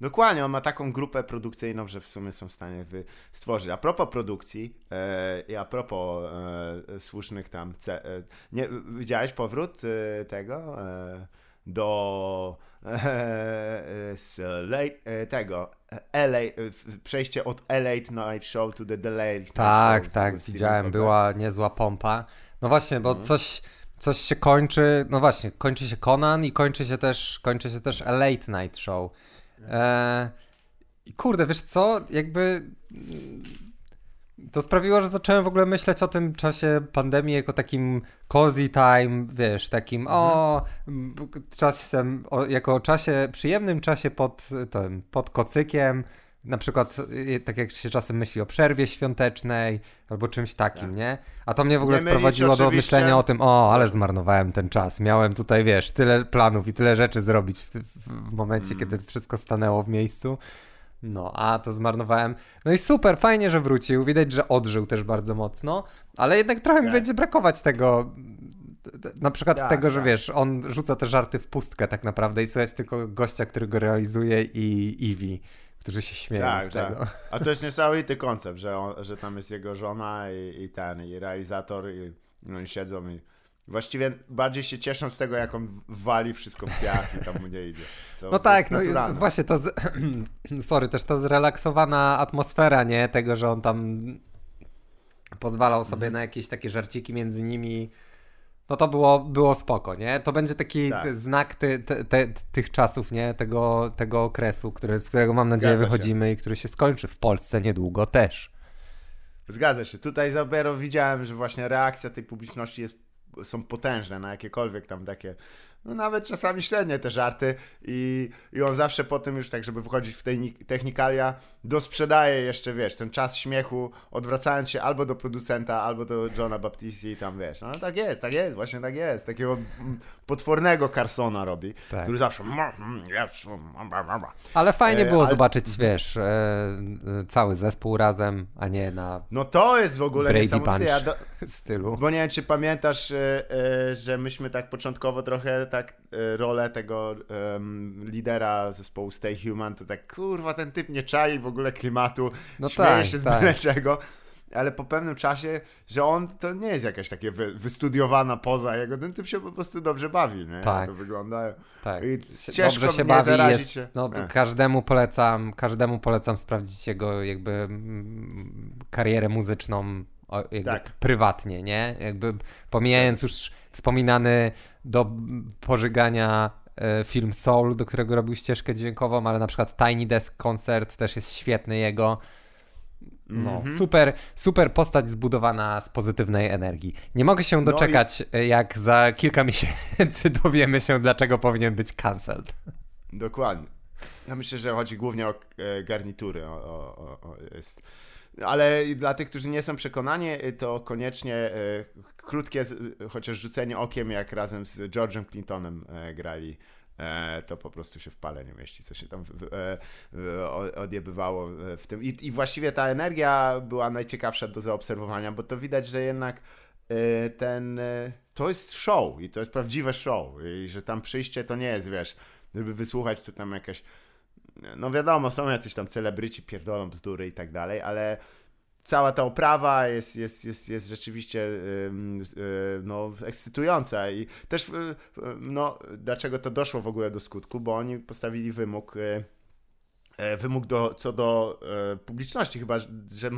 Dokładnie, on ma taką grupę produkcyjną, że w sumie są w stanie wy stworzyć. A propos produkcji e, i a propos e, słusznych tam. Ce, e, nie, widziałeś powrót e, tego e, do z late, tego LA, przejście od LA Night Show to the, the Late Night Tak, show, tak, widziałem, była niezła pompa. No właśnie, bo mhm. coś coś się kończy, no właśnie, kończy się Conan i kończy się też, kończy się też A Late Night Show. E, I kurde, wiesz co, jakby to sprawiło, że zacząłem w ogóle myśleć o tym czasie pandemii jako takim cozy time, wiesz, takim mhm. o czasem, o, jako o czasie, przyjemnym czasie pod, tym, pod kocykiem, na przykład, y, tak jak się czasem myśli o przerwie świątecznej albo czymś takim, tak. nie? A to mnie w ogóle sprowadziło do myślenia o tym, o, ale zmarnowałem ten czas. Miałem tutaj, wiesz, tyle planów i tyle rzeczy zrobić w, w, w momencie, mm. kiedy wszystko stanęło w miejscu. No, a to zmarnowałem. No i super, fajnie, że wrócił. Widać, że odżył też bardzo mocno, ale jednak trochę tak. mi będzie brakować tego. Na przykład tak, tego, że tak. wiesz, on rzuca te żarty w pustkę tak naprawdę i słychać tylko gościa, który go realizuje i Eevee którzy się śmieją tak, z tego. Tak. A to jest niesamowity koncept, że, on, że tam jest jego żona i, i ten, i realizator, i no, i siedzą i właściwie bardziej się cieszą z tego, jak on wali wszystko w piach i tam mu nie idzie. No tak, no właśnie to, z... sorry, też to zrelaksowana atmosfera, nie? Tego, że on tam pozwalał sobie mm. na jakieś takie żarciki między nimi no to było, było spoko, nie? To będzie taki tak. znak ty, ty, ty, tych czasów, nie? Tego, tego okresu, który, z którego mam nadzieję Zgadza wychodzimy się. i który się skończy w Polsce niedługo też. Zgadza się. Tutaj za widziałem, że właśnie reakcja tej publiczności jest, są potężne na jakiekolwiek tam takie no nawet czasami średnie te żarty i, i on zawsze po tym już tak, żeby wychodzić w tej technikalia, dosprzedaje jeszcze, wiesz, ten czas śmiechu, odwracając się albo do producenta, albo do Johna Baptisti i tam, wiesz, no tak jest, tak jest, właśnie tak jest, takiego potwornego Carsona robi, tak. który zawsze ale fajnie było ale... zobaczyć, wiesz, e, e, cały zespół razem, a nie na No to jest w ogóle Brady niesamowite. Ja do... stylu. Bo nie wiem, czy pamiętasz, e, że myśmy tak początkowo trochę tak rolę tego um, lidera zespołu Stay Human, to tak kurwa, ten typ nie czai w ogóle klimatu, no śmieje tak, się z tak. czego ale po pewnym czasie, że on to nie jest jakaś takie wy, wystudiowana poza jego, ten typ się po prostu dobrze bawi, nie? Tak. To wygląda. Tak. I ciężko dobrze się bawi, jest, się. No, każdemu polecam, każdemu polecam sprawdzić jego jakby mm, karierę muzyczną tak. prywatnie, nie? Jakby pomijając już wspominany do pożygania e, film Soul, do którego robił ścieżkę dźwiękową, ale na przykład Tiny Desk Concert też jest świetny jego. No, -hmm. super, super postać zbudowana z pozytywnej energii. Nie mogę się doczekać, no i... jak za kilka miesięcy dowiemy się, dlaczego powinien być cancelled. Dokładnie. Ja myślę, że chodzi głównie o e, garnitury. O, o, o, jest. Ale dla tych, którzy nie są przekonani, to koniecznie e, krótkie, chociaż rzucenie okiem, jak razem z George'em Clintonem e, grali E, to po prostu się w pale nie mieści, co się tam e, odjebywało w tym. I, I właściwie ta energia była najciekawsza do zaobserwowania, bo to widać, że jednak e, ten, to jest show i to jest prawdziwe show i że tam przyjście to nie jest, wiesz, żeby wysłuchać, co tam jakaś no wiadomo, są jacyś tam celebryci, pierdolą bzdury i tak dalej, ale cała ta oprawa jest, jest, jest, jest rzeczywiście yy, no, ekscytująca i też yy, no, dlaczego to doszło w ogóle do skutku, bo oni postawili wymóg yy, wymóg do, co do e, publiczności, chyba, że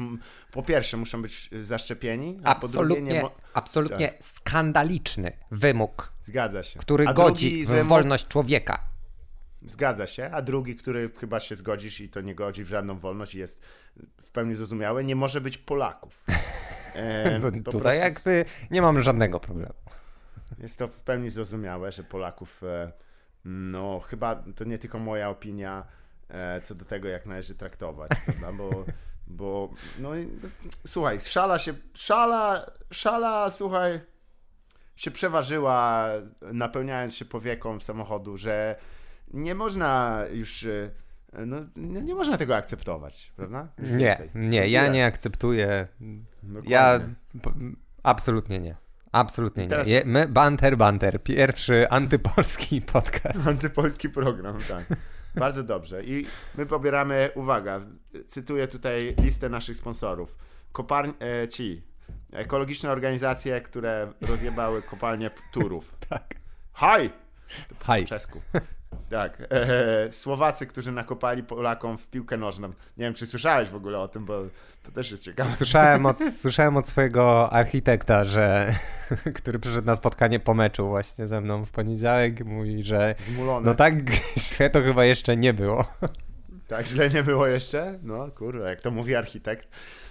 po pierwsze muszą być zaszczepieni, a absolutnie, po drugie nie Absolutnie tak. skandaliczny wymóg. Zgadza się. Który a godzi w wolność człowieka. Zgadza się, a drugi, który chyba się zgodzisz i to nie godzi w żadną wolność i jest w pełni zrozumiałe, nie może być Polaków. E, tutaj prostu... jakby nie mam żadnego problemu. Jest to w pełni zrozumiałe, że Polaków, e, no chyba to nie tylko moja opinia e, co do tego, jak należy traktować, prawda? bo, bo no, no słuchaj, szala się, szala, szala, słuchaj, się przeważyła, napełniając się powieką samochodu, że nie można już e, no, nie, można tego akceptować, prawda? Już nie, więcej. nie, ja nie akceptuję. Dokładnie. Ja absolutnie nie. Absolutnie teraz... nie. My, Banter Banter, pierwszy antypolski podcast. Antypolski program, tak. Bardzo dobrze. I my pobieramy, uwaga, cytuję tutaj listę naszych sponsorów. Koparń, e, ci, ekologiczne organizacje, które rozjebały kopalnię Turów. tak. Haj! Haj. czesku. Tak. E, Słowacy, którzy nakopali Polakom w piłkę nożną. Nie wiem, czy słyszałeś w ogóle o tym, bo to też jest ciekawe. Słyszałem od, słyszałem od swojego architekta, że, który przyszedł na spotkanie po meczu właśnie ze mną w poniedziałek, mówi, że Zmulony. no tak źle to chyba jeszcze nie było. Tak źle nie było jeszcze? No kurde, jak to mówi architekt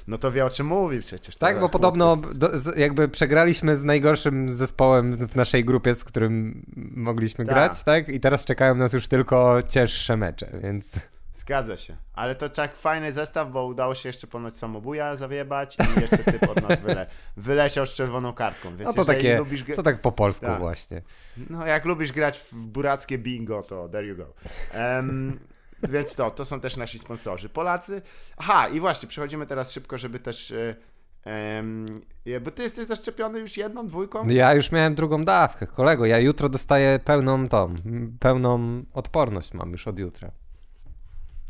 no to wie o czym mówi przecież. Tak, bo podobno do, z, jakby przegraliśmy z najgorszym zespołem w naszej grupie, z którym mogliśmy Ta. grać, tak? I teraz czekają nas już tylko cięższe mecze, więc... Zgadza się. Ale to tak fajny zestaw, bo udało się jeszcze ponoć samobuja zawiebać i jeszcze typ od nas wyle, wyleciał z czerwoną kartką. Więc no to takie, lubisz... to tak po polsku tak. właśnie. No jak lubisz grać w burackie bingo, to there you go. Um, więc to, to są też nasi sponsorzy. Polacy. Aha, i właśnie, przechodzimy teraz szybko, żeby też. Um, bo ty jesteś zaszczepiony już jedną, dwójką? Ja już miałem drugą dawkę, kolego. Ja jutro dostaję pełną tą, pełną odporność mam już od jutra.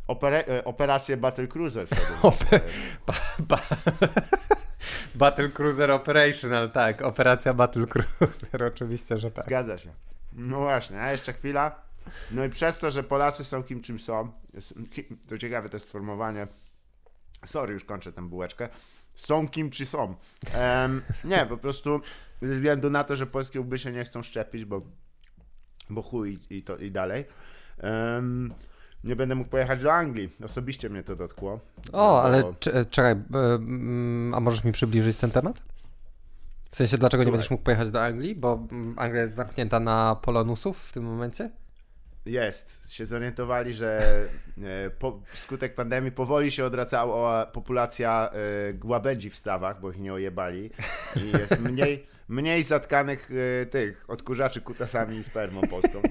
Opera e, operację Battle Cruiser Ope ba ba Battle Cruiser Operational, tak. Operacja Battle Cruiser, oczywiście, że tak. Zgadza się. No właśnie, a jeszcze chwila. No i przez to, że Polacy są kim czym są, to ciekawe to jest sformułowanie. Sorry, już kończę tę bułeczkę. Są kim czy są. Um, nie, po prostu ze względu na to, że polskie łby się nie chcą szczepić, bo, bo chuj i, to, i dalej. Um, nie będę mógł pojechać do Anglii. Osobiście mnie to dotkło. O, ale czekaj, a możesz mi przybliżyć ten temat? W sensie, dlaczego Słuchaj. nie będziesz mógł pojechać do Anglii? Bo Anglia jest zamknięta na polonusów w tym momencie? Jest. Się zorientowali, że e, po, skutek pandemii powoli się odracała populacja e, głabędzi w stawach, bo ich nie ojebali. I jest mniej, mniej zatkanych e, tych odkurzaczy kutasami i spermą polską.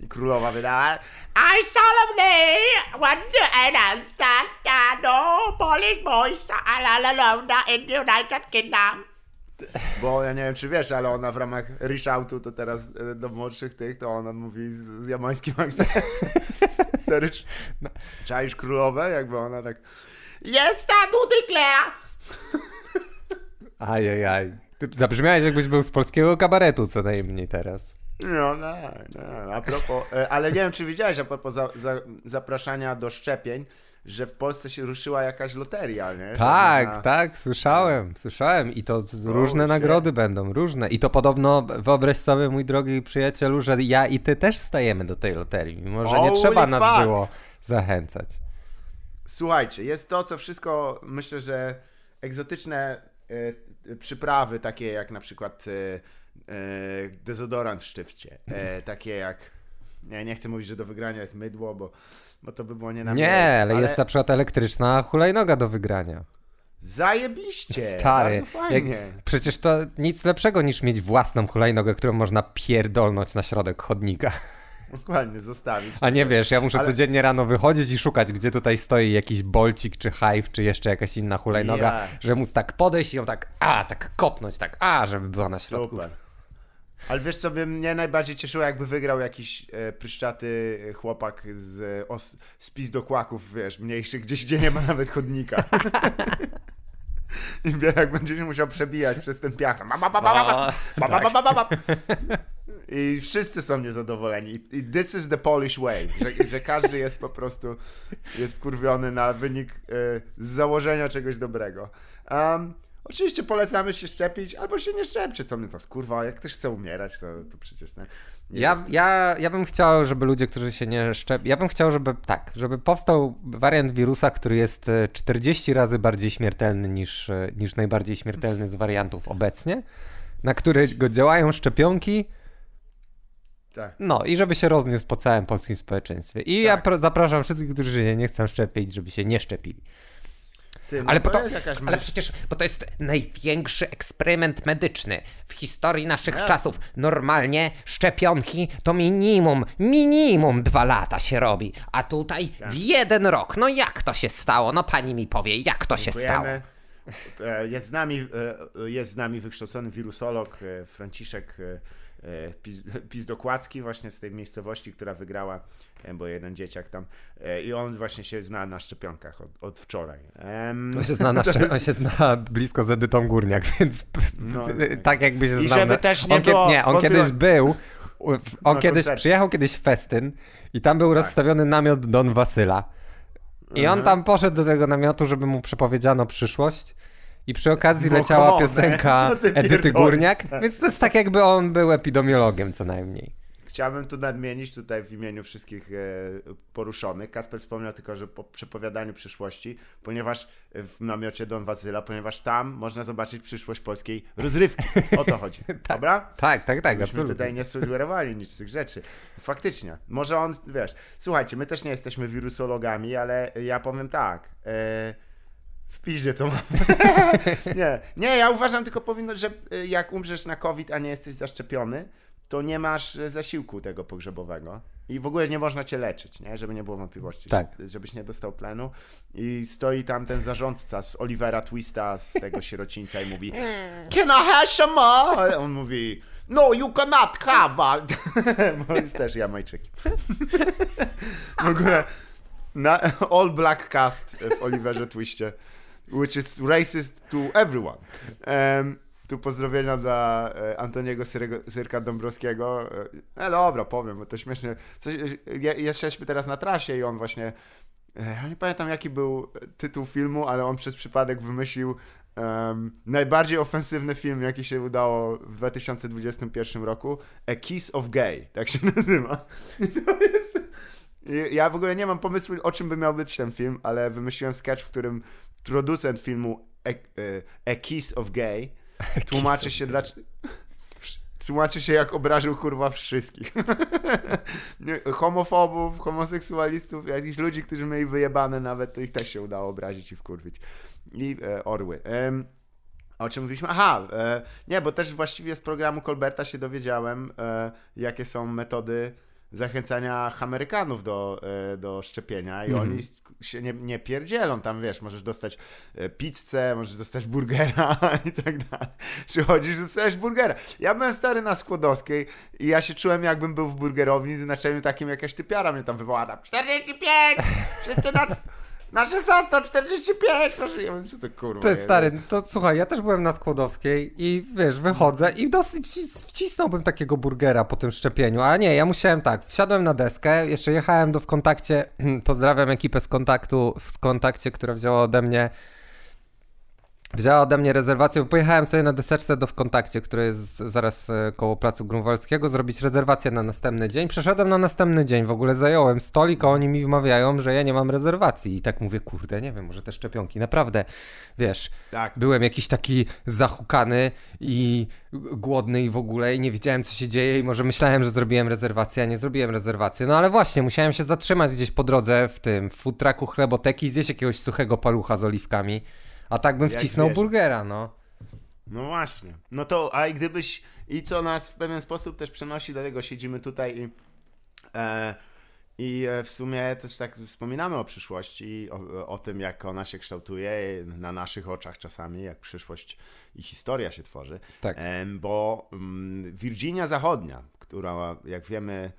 I królowa wydała I solemnly want to announce that no Polish boys allowed in the United Kingdom. Bo ja nie wiem, czy wiesz, ale ona w ramach reshoutu to teraz e, do młodszych tych, to ona mówi z, z jamańskim akcentem. Sery, no. czaisz królowe? Jakby ona tak Jest ta declare! Ajajaj. Ty zabrzmiałeś jakbyś był z polskiego kabaretu co najmniej teraz. No, no, no. A propos, e, ale nie wiem, czy widziałeś a propos za, za, zapraszania do szczepień, że w Polsce się ruszyła jakaś loteria, nie? Tak, tak, słyszałem, słyszałem i to różne nagrody będą, różne. I to podobno, wyobraź sobie, mój drogi przyjacielu, że ja i ty też stajemy do tej loterii, mimo że nie trzeba nas fuck. było zachęcać. Słuchajcie, jest to, co wszystko, myślę, że egzotyczne y, przyprawy, takie jak na przykład y, y, dezodorant w sztywcie, takie jak, ja nie chcę mówić, że do wygrania jest mydło, bo bo to by było nie na Nie, ale, ale jest na przykład elektryczna hulajnoga do wygrania. Zajebiście! Stary, jak, przecież to nic lepszego niż mieć własną hulajnogę, którą można pierdolnąć na środek chodnika. Dokładnie, zostawić. A nie wiesz, ja muszę ale... codziennie rano wychodzić i szukać, gdzie tutaj stoi jakiś bolcik, czy hive, czy jeszcze jakaś inna hulajnoga, yeah. żeby móc tak podejść i ją tak, a, tak kopnąć, tak, a, żeby była na środku. Super. Ale wiesz co by mnie najbardziej cieszyło, jakby wygrał jakiś e, pryszczaty chłopak z, os, z kłaków, wiesz, mniejszych, gdzieś gdzie nie ma nawet chodnika. I jak będzie się musiał przebijać przez ten piach. I wszyscy są niezadowoleni. I this is the Polish way. Że, że każdy jest po prostu jest wkurwiony na wynik e, z założenia czegoś dobrego. Um, Oczywiście polecamy się szczepić, albo się nie szczepcie, co mnie to skurwa, jak ktoś chce umierać, to, to przecież nie. nie ja, ja, ja bym chciał, żeby ludzie, którzy się nie szczepią, ja bym chciał, żeby tak, żeby powstał wariant wirusa, który jest 40 e, razy bardziej śmiertelny niż, e, niż najbardziej śmiertelny z wariantów obecnie, na którego działają szczepionki, tak. No i żeby się rozniósł po całym polskim społeczeństwie. I tak. ja zapraszam wszystkich, którzy się nie chcą szczepić, żeby się nie szczepili. Ty, no ale, to ale przecież, bo to jest największy eksperyment medyczny w historii naszych Jasne. czasów. Normalnie szczepionki to minimum, minimum dwa lata się robi, a tutaj Tak. w jeden rok. No jak to się stało? No pani mi powie, jak to się stało? Dziękujemy. E, Jest z nami, e, jest z nami wykształcony wirusolog e, Franciszek Pizdokłacki właśnie z tej miejscowości, która wygrała, e, bo jeden dzieciak tam e, i on właśnie się zna na szczepionkach od, od wczoraj. Em, On się, zna na szcze- on się zna blisko z Edytą Górniak, więc No, tak jakby się I znał. żeby na- też nie on, było nie, on kiedyś był, on kiedyś koncercie. przyjechał kiedyś w festyn i tam był Tak. rozstawiony namiot Don Wasyla. I on tam poszedł do tego namiotu, żeby mu przepowiedziano przyszłość. I przy okazji No leciała piosenka Edyty Górniak, więc to jest tak jakby on był epidemiologiem co najmniej. Chciałbym tu nadmienić tutaj w imieniu wszystkich e, poruszonych. Kasper wspomniał tylko, że po przepowiadaniu przyszłości, ponieważ w namiocie Don Wazyla, ponieważ tam można zobaczyć przyszłość polskiej rozrywki. O to chodzi. Dobra? Tak, tak, tak, Myśmy absolutnie. tutaj nie sugerowali nic z tych rzeczy. Faktycznie. Może on, wiesz, słuchajcie, my też nie jesteśmy wirusologami, ale ja powiem tak. E, w piździe to mam. nie, nie, ja uważam tylko powinno, że e, jak umrzesz na COVID, a nie jesteś zaszczepiony, to nie masz e, zasiłku tego pogrzebowego. I w ogóle nie można cię leczyć, nie? żeby nie było wątpliwości, Tak. żebyś nie dostał plenu. I stoi tam ten zarządca z Olivera Twista, z tego sierocińca i mówi Can I have some more? On mówi No, you cannot have. Bo jest też Jamajczykiem. w ogóle na all black cast w Oliverze Twiście, which is racist to everyone. Um, tu pozdrowienia dla e, Antoniego Syrego, Syrka Dąbrowskiego. E, dobra, powiem, bo to śmiesznie. Coś, je, jesteśmy teraz na trasie i on właśnie. Ja nie pamiętam jaki był tytuł filmu, ale on przez przypadek wymyślił em, najbardziej ofensywny film, jaki się udało w 2021 roku. A Kiss of Gay, tak się nazywa. To jest... Ja w ogóle nie mam pomysłu, o czym by miał być ten film, ale wymyśliłem sketch, w którym producent filmu A, e, A Kiss of Gay tłumaczy się dlaczego... Tłumaczy się jak obrażył kurwa wszystkich. Homofobów, homoseksualistów, jakichś ludzi, którzy mieli wyjebane nawet, to ich też się udało obrazić i wkurwić. I e, orły. Em, o czym mówiliśmy? Aha, e, nie, bo też właściwie z programu Colberta się dowiedziałem, e, jakie są metody zachęcania Amerykanów do, e, do szczepienia i Mhm. oni się nie, nie pierdzielą tam, wiesz, możesz dostać e, pizzę, możesz dostać burgera i tak dalej. Przychodzisz, dostajesz burgera. Ja byłem stary na Skłodowskiej i ja się czułem jakbym był w burgerowni z znaczeniem takim, jakaś typiara mnie tam wywołała tam 45! Wszyscy na, na 1645! Proszę, ja wiem, co to kurwa To jest stary, to słuchaj, ja też byłem na Skłodowskiej i wiesz, wychodzę i dosyć wcis- wcisnąłbym takiego burgera po tym szczepieniu, a nie, ja musiałem tak, wsiadłem na deskę, jeszcze jechałem do w kontakcie, pozdrawiam ekipę z kontaktu, z kontakcie, która wzięła ode mnie Wzięła ode mnie rezerwację, bo pojechałem sobie na deseczce do w kontakcie, który jest zaraz e, koło placu Grunwaldzkiego, zrobić rezerwację na następny dzień. Przeszedłem na następny dzień, w ogóle zająłem stolik, a oni mi wmawiają, że ja nie mam rezerwacji. I tak mówię, kurde, nie wiem, może te szczepionki. Naprawdę, wiesz, Tak. byłem jakiś taki zahukany i głodny i w ogóle i nie wiedziałem, co się dzieje i może myślałem, że zrobiłem rezerwację, a nie zrobiłem rezerwacji. No ale właśnie, musiałem się zatrzymać gdzieś po drodze w tym, w trucku chleboteki i zjeść jakiegoś suchego palucha z oliwkami. A tak bym wcisnął zwierzę. burgera, no. No właśnie. No to, a i gdybyś, i co nas w pewien sposób też przenosi, dlatego siedzimy tutaj i, e, i e, w sumie też tak wspominamy o przyszłości, o, o tym, jak ona się kształtuje na naszych oczach czasami, jak przyszłość i historia się tworzy. Tak. Em, bo mm, Virginia Zachodnia, która, jak wiemy,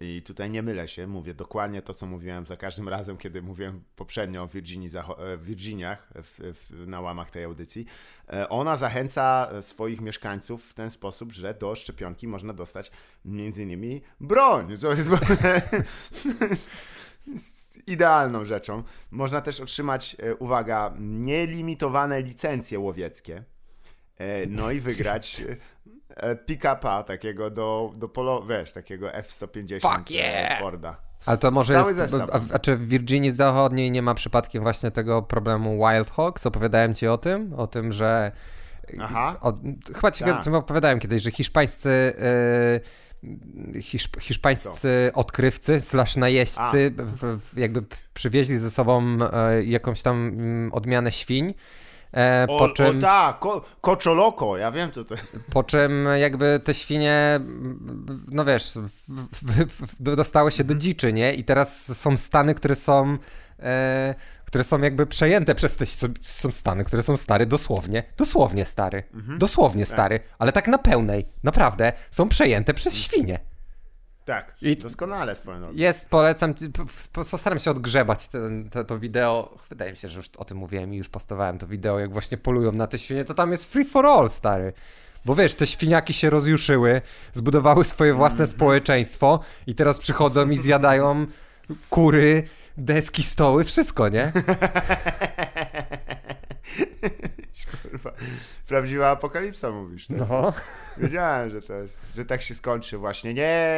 i tutaj nie mylę się, mówię dokładnie to, co mówiłem za każdym razem, kiedy mówiłem poprzednio o Virginii e, Virginiach w, w, na łamach tej audycji. E, Ona zachęca e, swoich mieszkańców w ten sposób, że do szczepionki można dostać między innymi broń, co jest, idealną rzeczą. Można też otrzymać, uwaga, nielimitowane licencje łowieckie. No i wygrać pick-upa takiego do, do polo, wiesz, takiego F-150 Fuck yeah! e, Forda. Ale to może Cały jest. A, a czy w Virginii Zachodniej nie ma przypadkiem właśnie tego problemu Wild Hogs? Opowiadałem ci o tym? O tym, że. Aha. O, chyba ci Tak. o tym opowiadałem kiedyś, że hiszpańscy hiszp hiszpańscy Co? odkrywcy slash najeźdźcy w, w, jakby przywieźli ze sobą e, jakąś tam mm, odmianę świń. E, po o, czym, o tak, ko, koczoloko, ja wiem co to Po czym jakby te świnie, no wiesz, dostały się do mhm. dziczy, nie? I teraz są stany, które są... E, które są jakby przejęte przez te są stany, które są stare dosłownie, dosłownie stary, mhm. dosłownie tak. stary, ale tak na pełnej, naprawdę, są przejęte przez świnie. Tak, I doskonale swoją drogą. Jest, polecam, postaram się odgrzebać ten, to, to wideo, wydaje mi się, że już o tym mówiłem i już postawałem to wideo, jak właśnie polują na te świnie, to tam jest free for all, stary. Bo wiesz, te świniaki się rozjuszyły, zbudowały swoje własne mm -hmm. społeczeństwo i teraz przychodzą i zjadają kury, deski, stoły, wszystko, nie? Kurwa. Prawdziwa apokalipsa mówisz. Tak? No. Wiedziałem, że to jest, że tak się skończy właśnie. Nie,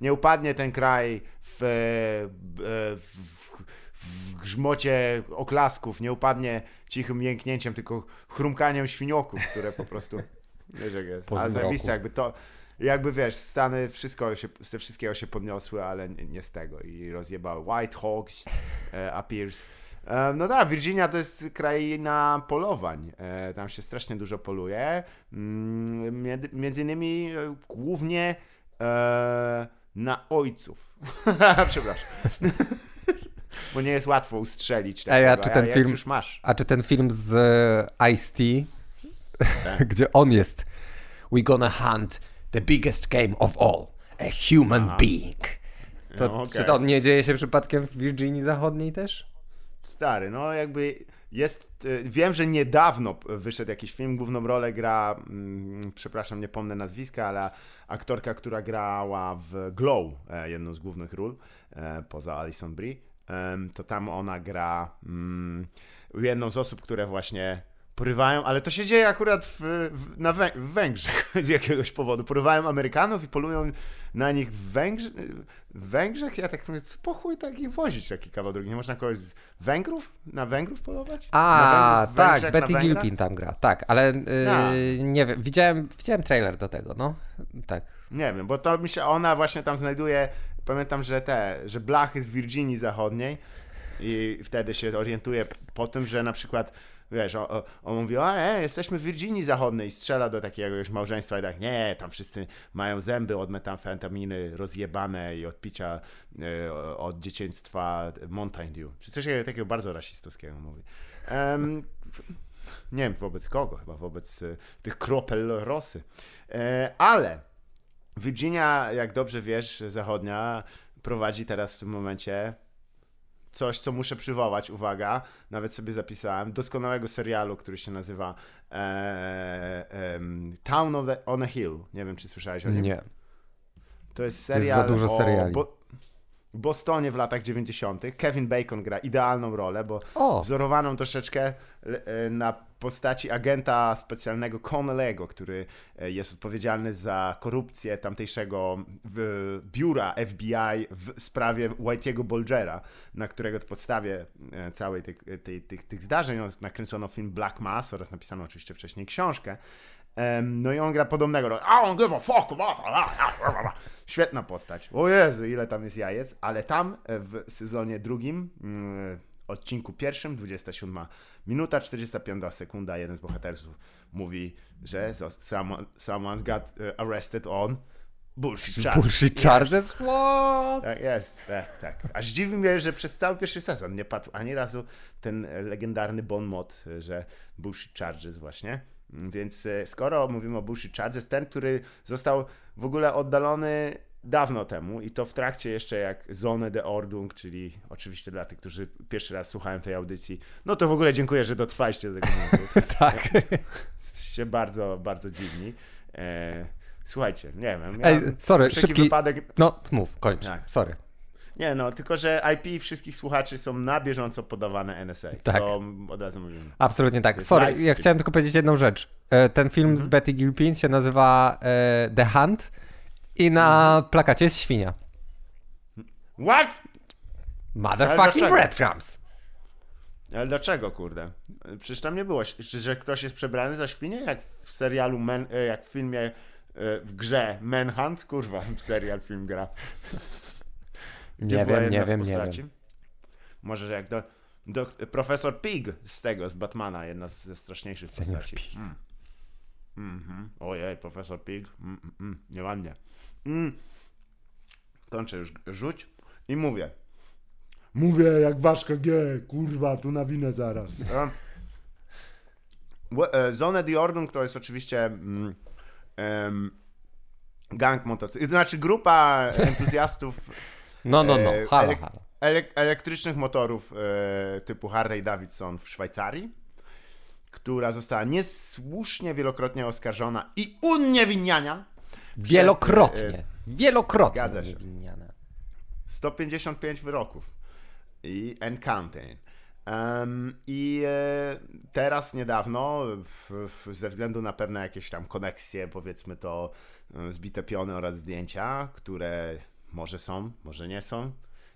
nie upadnie ten kraj w, w, w grzmocie oklasków, nie upadnie cichym jęknięciem, tylko chrumkaniem świnioków, które po prostu, wiesz jak jest. Ale zajebiste jakby to, jakby wiesz, Stany wszystko się, ze wszystkiego się podniosły, ale nie, nie z tego i rozjebały. White Hawks e, appears. E, no tak, Virginia to jest kraina polowań. E, tam się strasznie dużo poluje. Mm, między innymi e, głównie na ojców. Przepraszam. Bo nie jest łatwo ustrzelić Ej, a czy ten film, już masz. A czy ten film z Ice-T, tak. gdzie on jest We gonna hunt the biggest game of all, a human Aha. being. To, no, okay. Czy to nie dzieje się przypadkiem w Virginii Zachodniej też? Stary, no jakby jest. Y, wiem, że niedawno wyszedł jakiś film. Główną rolę gra, mm, przepraszam, nie pomnę nazwiska, ale aktorka, która grała w Glow, e, jedną z głównych ról, e, poza Alison Brie, to tam ona gra mm, jedną z osób, które właśnie porywają, ale to się dzieje akurat w, w na Wę w Węgrzech z jakiegoś powodu. Porywają Amerykanów i polują na nich w, w Węgrzech. Ja tak mówię, co chuj tak ich wozić taki kawał drogi? Nie można kogoś z Węgrów? Na Węgrów polować? A, Węgrów, tak, Betty Gilpin tam gra, tak, ale yy, nie wiem, widziałem, widziałem trailer do tego, no, tak. Nie wiem, bo to mi się, ona właśnie tam znajduje, pamiętam, że te, że blachy z Virginii Zachodniej i wtedy się orientuje po tym, że na przykład wiesz, on, on mówi, o nie, jesteśmy w Virginii Zachodniej i strzela do takiego już małżeństwa i tak, nie, tam wszyscy mają zęby od metamfetaminy rozjebane i od picia e, od dzieciństwa Mountain Dew. Czy coś takiego bardzo rasistowskiego mówi. Um, nie wiem wobec kogo, chyba wobec e, tych kropel rosy. E, ale Virginia, jak dobrze wiesz, zachodnia prowadzi teraz w tym momencie coś, co muszę przywołać, uwaga, nawet sobie zapisałem, doskonałego serialu, który się nazywa e, e, Town on a Hill. Nie wiem, czy słyszałeś o nim. Nie. To jest serial jest za dużo seriali. Bo, Bostonie w latach 90. Kevin Bacon gra idealną rolę, bo o. wzorowaną troszeczkę e, na postaci agenta specjalnego Connellego, który e, jest odpowiedzialny za korupcję tamtejszego biura FBI w sprawie Whitey'ego Bulgera, na którego podstawie e, całej tych, tych, tych, tych zdarzeń nakręcono film Black Mass oraz napisano oczywiście wcześniej książkę. No i on gra podobnego. I don't give a fuck Świetna postać. O Jezu, ile tam jest jajec. Ale tam e, w sezonie drugim, mm, odcinku pierwszym, 27 minuta, 45 sekunda, jeden z bohaterów mówi, że someone, someone's got e, arrested on Bullshit charges. Bullshit charges? What? Tak jest, tak, tak. Aż dziwi mnie, że przez cały pierwszy sezon nie padł ani razu ten legendarny bon mot, że bullshit charges właśnie. Więc e, skoro mówimy o Bullshit Charges, ten, który został w ogóle oddalony dawno temu i to w trakcie jeszcze jak Zone de Ordung, czyli oczywiście dla tych, którzy pierwszy raz słuchają tej audycji, no to w ogóle dziękuję, że dotrwaliście do tego momentu. tak. Jesteście bardzo, bardzo dziwni. E, słuchajcie, nie wiem. Ja Ej, sorry, szybki... Wypadek... No, mów, kończ. Tak. Sorry. Nie no, tylko że IP wszystkich słuchaczy są na bieżąco podawane NSA. Tak. To od razu mówimy. Absolutnie tak. Sorry, ja chciałem tylko powiedzieć jedną rzecz. E, ten film z mhm. Betty Gilpin się nazywa e, The Hunt i na mhm. plakacie jest świnia. What? Motherfucking breadcrumbs. Ale dlaczego, kurde? Przecież tam nie było, że ktoś jest przebrany za świnię, jak w serialu, Men, e, jak w filmie w grze Manhunt, kurwa, serial, film, gra. Gdzie nie wiem, nie wiem, nie wiem. Może, że jak do, do, profesor Pig z tego, z Batmana, jedna ze straszniejszych Senior postaci. Pig. Mm. Mm-hmm. Ojej, profesor Pig. Mm, mm, mm. nieładnie. Mm. Kończę już rzuć i mówię. Mówię jak Waszka G, kurwa, tu nawinę zaraz. E, Zone di Ordnung to jest oczywiście mm, um, gang motocyklów, znaczy grupa entuzjastów no, no, no, halo, halo. Elek elektrycznych motorów e, typu Harley Davidson w Szwajcarii, która została niesłusznie wielokrotnie oskarżona i uniewinniania. Wielokrotnie. Przed, e, wielokrotnie. Zgadza się. 155 wyroków i counting. Um, I e, teraz niedawno, w, w, ze względu na pewne jakieś tam koneksje, powiedzmy to, e, zbite piony oraz zdjęcia, które może są, może nie są,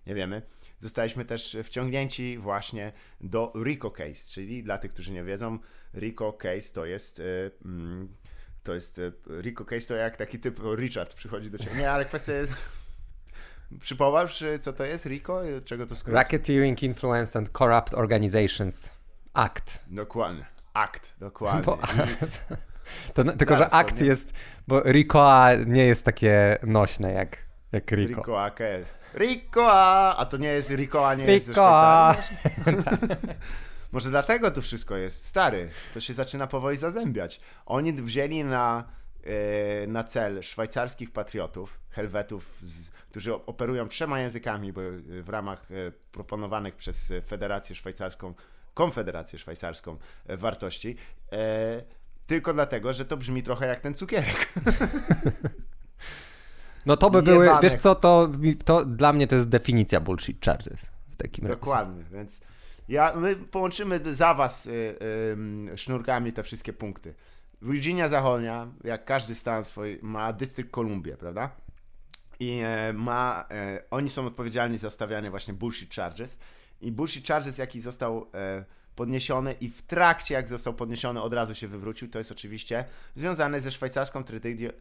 nie wiemy. Zostaliśmy też wciągnięci właśnie do RICO Case, czyli dla tych, którzy nie wiedzą, RICO Case to jest. E, mm, to jest. RICO Case to jak taki typ Richard przychodzi do ciebie. Nie, ale kwestia jest. Przypomnisz, co to jest RICO? Czego to skrót? Racketeering, Influence and Corrupt Organizations Act. Dokładnie. Akt, dokładnie. Bo, to, tylko, że akt jest, bo RICOA nie jest takie nośne jak, jak RICO. RICOA KS. RICOA! A to nie jest RICOA, nie jest RICOA. Może dlatego to wszystko jest. Stary, to się zaczyna powoli zazębiać. Oni wzięli na E, na cel szwajcarskich patriotów, helwetów, z, którzy operują trzema językami bo w ramach e, proponowanych przez Federację Szwajcarską, Konfederację Szwajcarską e, wartości, tylko dlatego, że to brzmi trochę jak ten cukierek. No to by były, wiesz co, to, to dla mnie to jest definicja bullshit charges w takim razie. Dokładnie, więc ja, my połączymy za was y, y, sznurkami te wszystkie punkty. Virginia Zachodnia, jak każdy stan swój, ma dystrykt Kolumbię, prawda? I e, ma, e, oni są odpowiedzialni za stawianie właśnie bullshit charges. I bullshit charges, jaki został e, podniesiony i w trakcie, jak został podniesiony, od razu się wywrócił, to jest oczywiście związane ze szwajcarską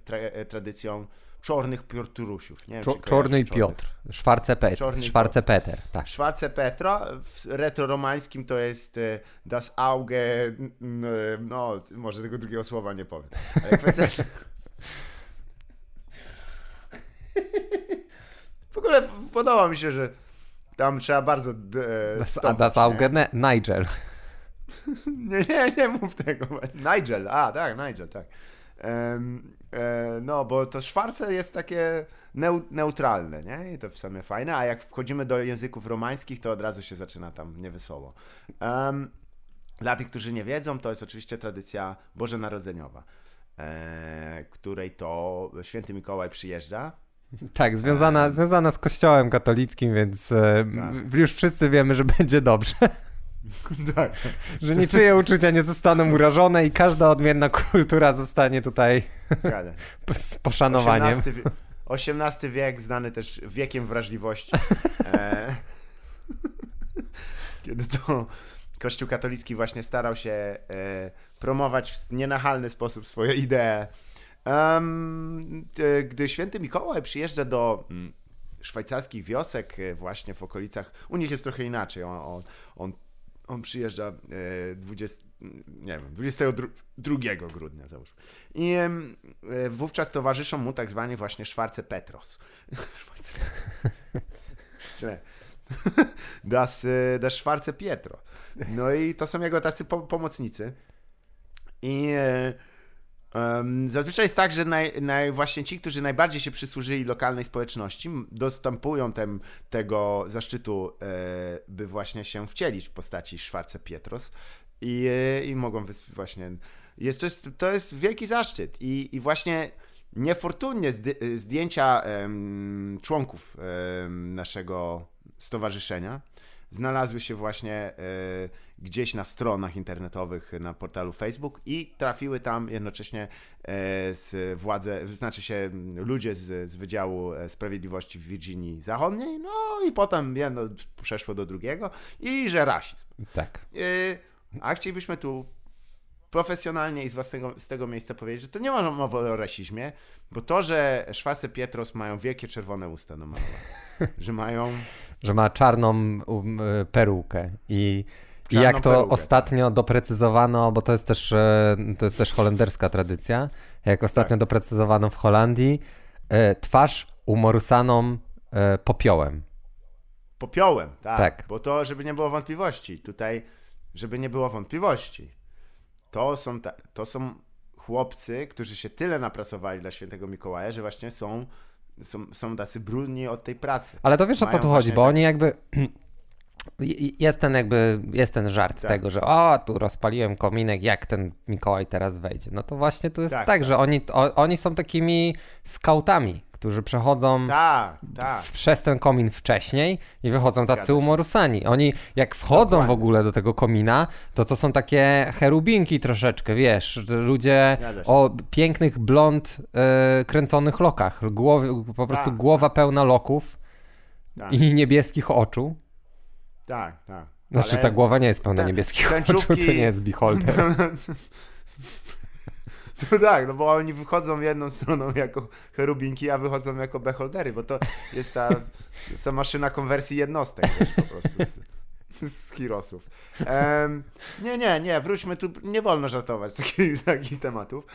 tra tradycją czornych Piotrusiów. Nie wiem, Czo czorny Piotr, Szwarce, Pet Szwarce Peter. Tak. Szwarce Petra, w retroromańskim to jest e, das Auge, no może tego drugiego słowa nie powiem. Ale kwestia... w ogóle podoba mi się, że tam trzeba bardzo e, stąpić, A das Auge nie? Nigel. nie, nie, nie mów tego. Nigel, a tak, Nigel, tak. E, no, bo to Szwarce jest takie neutralne, nie? I to w sumie fajne, a jak wchodzimy do języków romańskich, to od razu się zaczyna tam niewesoło. Um, dla tych, którzy nie wiedzą, to jest oczywiście tradycja bożonarodzeniowa, e, której to święty Mikołaj przyjeżdża. Tak, związana, e, związana z kościołem katolickim, więc e, tak. już wszyscy wiemy, że będzie dobrze. tak. Że niczyje uczucia nie zostaną urażone i każda odmienna kultura zostanie tutaj z poszanowaniem. XVIII, wiek znany też wiekiem wrażliwości. E, kiedy to Kościół katolicki właśnie starał się e, promować w nienachalny sposób swoje idee. Um, gdy święty Mikołaj przyjeżdża do mm, szwajcarskich wiosek e, właśnie w okolicach, u nich jest trochę inaczej. On, on, on on przyjeżdża 20, e, nie wiem, 22 grudnia załóżmy. I e, wówczas towarzyszą mu tak zwani właśnie Szwarce Petros. das, e, das Szwarce Pietro. No i to są jego tacy po, pomocnicy. I zazwyczaj jest tak, że naj, naj, właśnie ci, którzy najbardziej się przysłużyli lokalnej społeczności, dostępują tem, tego zaszczytu, e, by właśnie się wcielić w postaci Szwarce Pietros i, i mogą właśnie. Jest, to, jest, to jest wielki zaszczyt i, i właśnie niefortunnie zdjęcia członków naszego stowarzyszenia znalazły się właśnie e, gdzieś na stronach internetowych na portalu Facebook i trafiły tam jednocześnie e, z władze, znaczy się ludzie z, z Wydziału e, Sprawiedliwości w Virginii Zachodniej, no i potem jedno przeszło do drugiego i że rasizm. Tak. A chcielibyśmy tu profesjonalnie i z, własnego, z tego miejsca powiedzieć, że to nie ma mowy o rasizmie, bo to, że Szwarce Pietros mają wielkie czerwone usta namalowane, że mają... Że ma czarną um, perukę i... I jak to perukę, ostatnio doprecyzowano, bo to jest też, e, to jest też holenderska tradycja, jak ostatnio tak. doprecyzowano w Holandii, e, twarz umorusaną e, popiołem. Popiołem, tak, tak. Bo to, żeby nie było wątpliwości. Tutaj, żeby nie było wątpliwości. To są, ta, to są chłopcy, którzy się tyle napracowali dla świętego Mikołaja, że właśnie są, są, są tacy brudni od tej pracy. Ale to wiesz Mają o co tu chodzi, bo tak... oni jakby jest ten jakby, jest ten żart tak. tego, że o, tu rozpaliłem kominek, jak ten Mikołaj teraz wejdzie. No to właśnie tu jest tak, tak, tak. że oni, o, oni są takimi skautami, którzy przechodzą tak, tak. przez ten komin wcześniej i wychodzą tacy umorusani. Oni jak wchodzą Dokładnie. w ogóle do tego komina, to to są takie cherubinki troszeczkę, wiesz, ludzie o pięknych blond y, kręconych lokach, głowy, po prostu tak, głowa tak. pełna loków i niebieskich oczu. Tak, tak. Znaczy Ale ta głowa nie jest pełna niebieskich oczu, to nie jest beholder. No tak, no bo oni wychodzą jedną stroną jako cherubinki, a wychodzą jako beholdery, bo to jest ta, jest ta maszyna konwersji jednostek wiesz, po prostu z, z Hirosów. Nie, nie, nie, wróćmy tu, nie wolno żartować z takich, z takich tematów.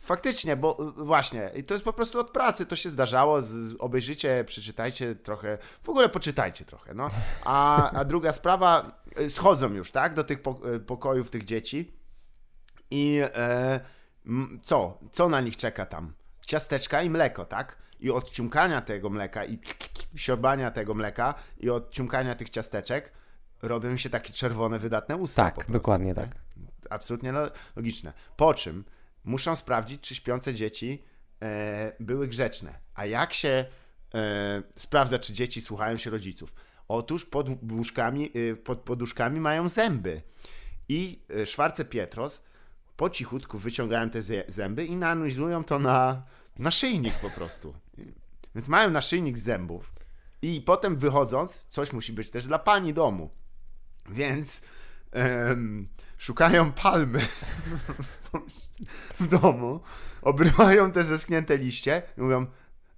Faktycznie, bo właśnie, i to jest po prostu od pracy, to się zdarzało, z, z, obejrzycie, przeczytajcie trochę, w ogóle poczytajcie trochę, no. A, a druga sprawa, e, schodzą już, tak, do tych e, pokojów tych dzieci i e, co? Co na nich czeka tam? Ciasteczka i mleko, tak? I od ciumkania tego mleka i siorbania tego mleka i od ciumkania tych ciasteczek robią się takie czerwone, wydatne usta. Tak, prostu, dokładnie tak. tak. Absolutnie logiczne. Po czym muszą sprawdzić, czy śpiące dzieci e, były grzeczne. A jak się e, sprawdza, czy dzieci słuchają się rodziców? Otóż pod łóżkami, e, pod poduszkami mają zęby. I e, Szwarce Pietros po cichutku wyciągają te zęby i nanuzują to na naszyjnik po prostu. Więc mają naszyjnik zębów i potem wychodząc, coś musi być też dla pani domu. Więc um, szukają palmy w domu, obrywają te zeschnięte liście i mówią,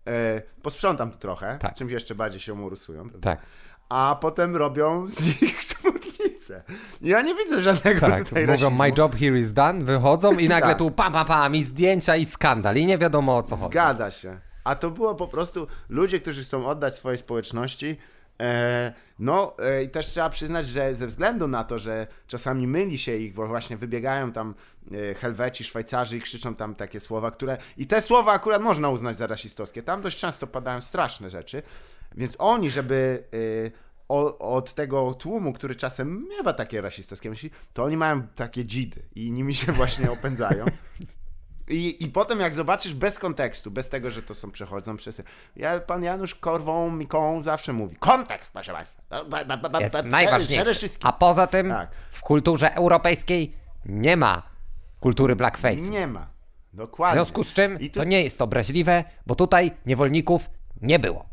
e, posprzątam tu trochę, tak. czymś jeszcze bardziej się umorusują. Tak. A potem robią z nich ja nie widzę żadnego tak, tutaj mówią, my job here is done, wychodzą i nagle tak. tu pam, pam, pam i zdjęcia i skandal i nie wiadomo o co chodzi. Zgadza się. A to było po prostu ludzie, którzy chcą oddać swojej społeczności e, no e, i też trzeba przyznać, że ze względu na to, że czasami myli się ich, bo właśnie wybiegają tam e, Helweci, Szwajcarzy i krzyczą tam takie słowa, które i te słowa akurat można uznać za rasistowskie. Tam dość często padają straszne rzeczy, więc oni, żeby od tego tłumu, który czasem miewa takie rasistowskie myśli, to oni mają takie dzidy i nimi się właśnie opędzają. I, I potem jak zobaczysz bez kontekstu, bez tego, że to są przechodzą przez... Ja, pan Janusz Korwą Miką zawsze mówi, kontekst, proszę Państwa. Jest najważniejszy. A poza tym tak. w kulturze europejskiej nie ma kultury blackface. Nie ma. Dokładnie. W związku z czym tu... to nie jest obraźliwe, bo tutaj niewolników nie było.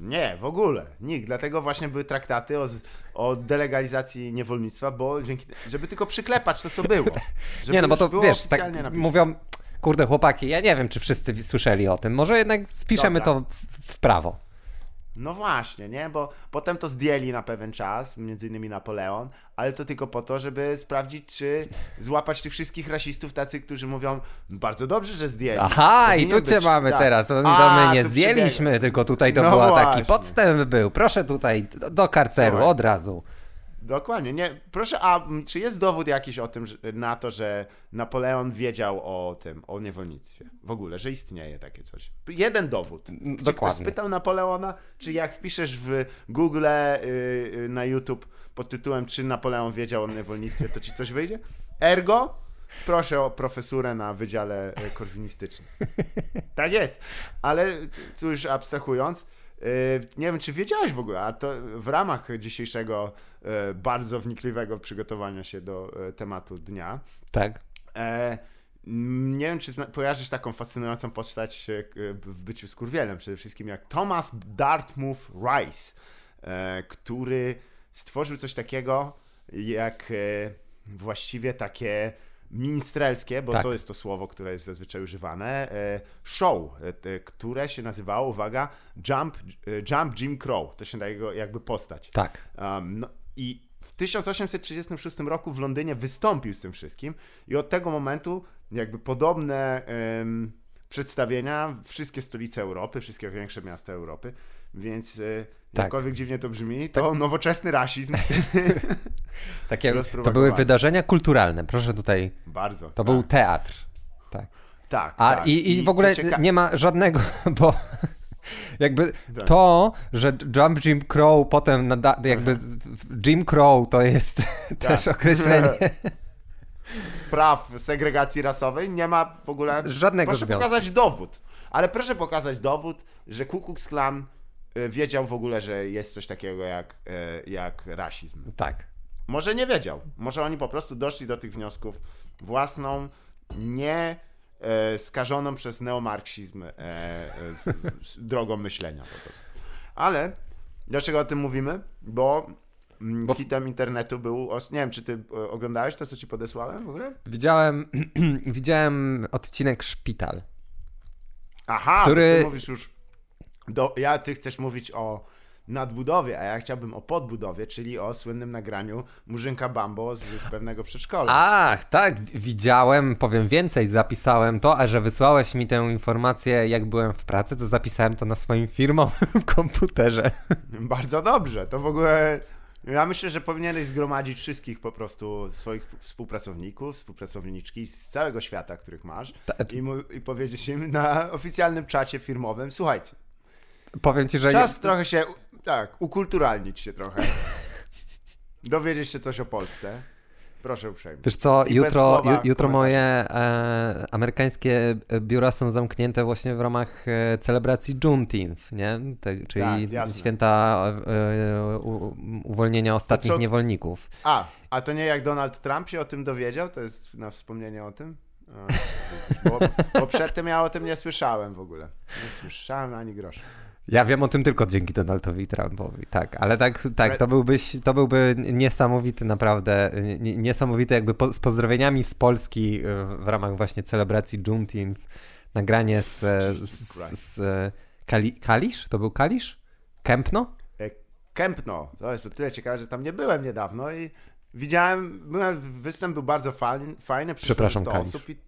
Nie, w ogóle. Nikt. Dlatego właśnie były traktaty o, o delegalizacji niewolnictwa, bo dzięki, żeby tylko przyklepać to, co było. nie, no bo to wiesz, tak mówią, kurde chłopaki, ja nie wiem, czy wszyscy słyszeli o tym. Może jednak spiszemy Dobra. to w, w prawo. No właśnie, nie? Bo potem to zdjęli na pewien czas, między innymi Napoleon, ale to tylko po to, żeby sprawdzić, czy złapać tych wszystkich rasistów tacy, którzy mówią, bardzo dobrze, że zdjęli. Aha, Powinien i tu być, cię mamy tak. teraz. To my nie zdjęliśmy, tylko tutaj to no był taki podstęp był. Proszę tutaj do, do karceru Słuchaj. od razu. Dokładnie. Nie, proszę, a czy jest dowód jakiś o tym, na to, że Napoleon wiedział o tym, o niewolnictwie? W ogóle, że istnieje takie coś. Jeden dowód. Czy Dokładnie. ktoś spytał Napoleona, czy jak wpiszesz w Google, yy, na YouTube pod tytułem czy Napoleon wiedział o niewolnictwie, to ci coś wyjdzie? Ergo, proszę o profesurę na Wydziale y, Korwinistycznym. Tak jest. Ale tu już abstrahując, y, nie wiem, czy wiedziałeś w ogóle, a to w ramach dzisiejszego bardzo wnikliwego przygotowania się do tematu dnia. Tak. E, nie wiem, czy kojarzysz taką fascynującą postać w byciu skurwielem, przede wszystkim jak Thomas Dartmouth Rice, e, który stworzył coś takiego jak właściwie takie ministrelskie, bo tak. to jest to słowo, które jest zazwyczaj używane, e, show, e, które się nazywało, uwaga, Jump, Jump Jim Crow. To się jego jakby postać. Tak. Um, no, I w 1836 roku w Londynie wystąpił z tym wszystkim i od tego momentu jakby podobne um, przedstawienia wszystkie stolice Europy, wszystkie większe miasta Europy, więc e, tak. jakkolwiek dziwnie to brzmi, to tak. nowoczesny rasizm. Takie, to były wydarzenia kulturalne, proszę tutaj. Bardzo. To tak. był teatr. Tak. Tak. A tak. I, i, w ogóle cieka... nie ma żadnego, bo jakby tak. to, że Jump Jim Crow potem nada, jakby Jim Crow to jest też tak. określenie praw segregacji rasowej, nie ma w ogóle... Żadnego Proszę związku. pokazać dowód, ale proszę pokazać dowód, że Ku Klux Klan y, wiedział w ogóle, że jest coś takiego jak, y, jak rasizm. Tak. Może nie wiedział. Może oni po prostu doszli do tych wniosków własną, nie e, skażoną przez neomarksizm e, e, drogą myślenia po prostu. Ale dlaczego o tym mówimy? Bo Mm, bo hitem internetu był, nie wiem, czy ty e, oglądałeś to, co ci podesłałem w ogóle? Widziałem, widziałem odcinek Szpital. Aha, który... ty mówisz już, do, ja, ty chcesz mówić o nadbudowie, a ja chciałbym o podbudowie, czyli o słynnym nagraniu Murzynka Bambo z, z pewnego przedszkola. Ach, tak, widziałem, powiem więcej, zapisałem to, a że wysłałeś mi tę informację, jak byłem w pracy, to zapisałem to na swoim firmowym komputerze. Bardzo dobrze, to w ogóle ja myślę, że powinieneś zgromadzić wszystkich po prostu swoich współpracowników, współpracowniczki z całego świata, których masz i, mu, i powiedzieć im na oficjalnym czacie firmowym, słuchajcie, powiem ci, że... Czas trochę się, tak, ukulturalnić się trochę. Dowiedzieć się coś o Polsce. Proszę uprzejmie. Wiesz co, jutro, jutro moje e, amerykańskie biura są zamknięte właśnie w ramach e, celebracji Juneteenth, nie? Te, czyli tak, święta e, u, uwolnienia ostatnich co... niewolników. A, a to nie jak Donald Trump się o tym dowiedział? To jest na wspomnienie o tym? A, bo, bo przedtem ja o tym nie słyszałem w ogóle. Nie słyszałem ani grosza. Ja wiem o tym tylko dzięki Donaldowi Trumpowi, tak, ale tak, tak to, byłbyś, to byłby niesamowity naprawdę, niesamowity jakby po, z pozdrowieniami z Polski e, w ramach właśnie celebracji Juneteenth, nagranie z, z, z Kali, Kalisz? To był Kalisz? Kempno? E, Kempno, to jest o tyle ciekawe, że tam nie byłem niedawno i widziałem, byłem, występ był bardzo fajny, fajny Przepraszam, Kalisz. osób i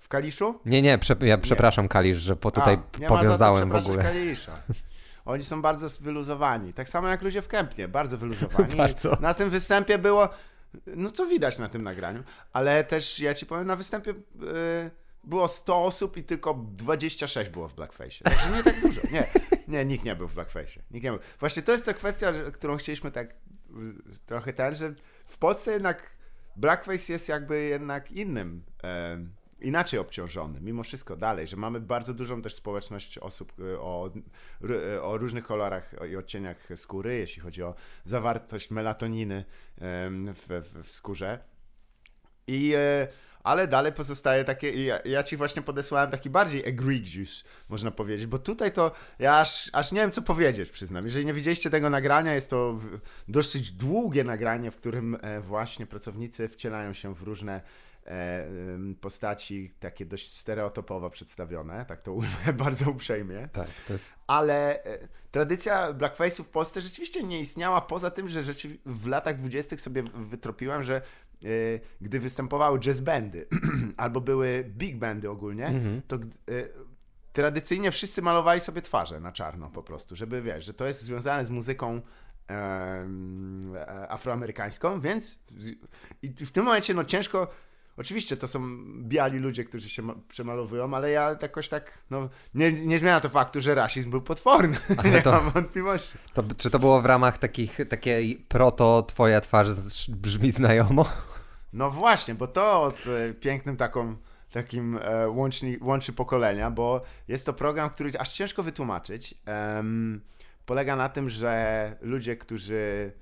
w Kaliszu? Nie, nie, prze, ja przepraszam nie. Kalisz, że po tutaj A, powiązałem w ogóle. Kalisza. Oni są bardzo wyluzowani. Tak samo jak ludzie w Kępnie, bardzo wyluzowani. bardzo. Na tym występie było, no co widać na tym nagraniu, ale też ja ci powiem, na występie yy, było 100 osób i tylko 26 było w blackface. Także nie tak dużo. Nie, nie, nikt nie był w blackface. Nikt nie był. Właśnie to jest ta kwestia, którą chcieliśmy tak trochę ten, że w Polsce jednak blackface jest jakby jednak innym. Yy, inaczej obciążony, mimo wszystko dalej, że mamy bardzo dużą też społeczność osób y, o, y, o różnych kolorach i odcieniach skóry, jeśli chodzi o zawartość melatoniny w, w, w skórze. I e, ale dalej pozostaje takie, ja, ja, ci właśnie podesłałem taki bardziej egregious, można powiedzieć, bo tutaj to ja aż, aż nie wiem co powiedzieć, przyznam. Jeżeli nie widzieliście tego nagrania, jest to dosyć długie nagranie, w którym e, właśnie pracownicy wcielają się w różne postaci takie dość stereotypowo przedstawione, tak to ujmę bardzo uprzejmie. Tak, to jest... Ale e, tradycja blackface'u w Polsce rzeczywiście nie istniała, poza tym, że w latach dwudziestych sobie wytropiłem, że e, gdy występowały jazz bandy albo były big bandy ogólnie, mhm. to tradycyjnie wszyscy malowali sobie twarze na czarno po prostu, żeby wiesz, że to jest związane z muzyką afroamerykańską, więc i w tym momencie no ciężko Oczywiście to są biali ludzie, którzy się przemalowują, ale ja jakoś tak, no, nie, nie zmienia to faktu, że rasizm był potworny. Ale nie to, mam wątpliwości. To, czy to było w ramach takich, takiej proto twoja twarz brzmi znajomo? No właśnie, bo to od e, pięknym taką, takim e, łączni, łączy pokolenia, bo jest to program, który aż ciężko wytłumaczyć. Um, polega na tym, że ludzie, którzy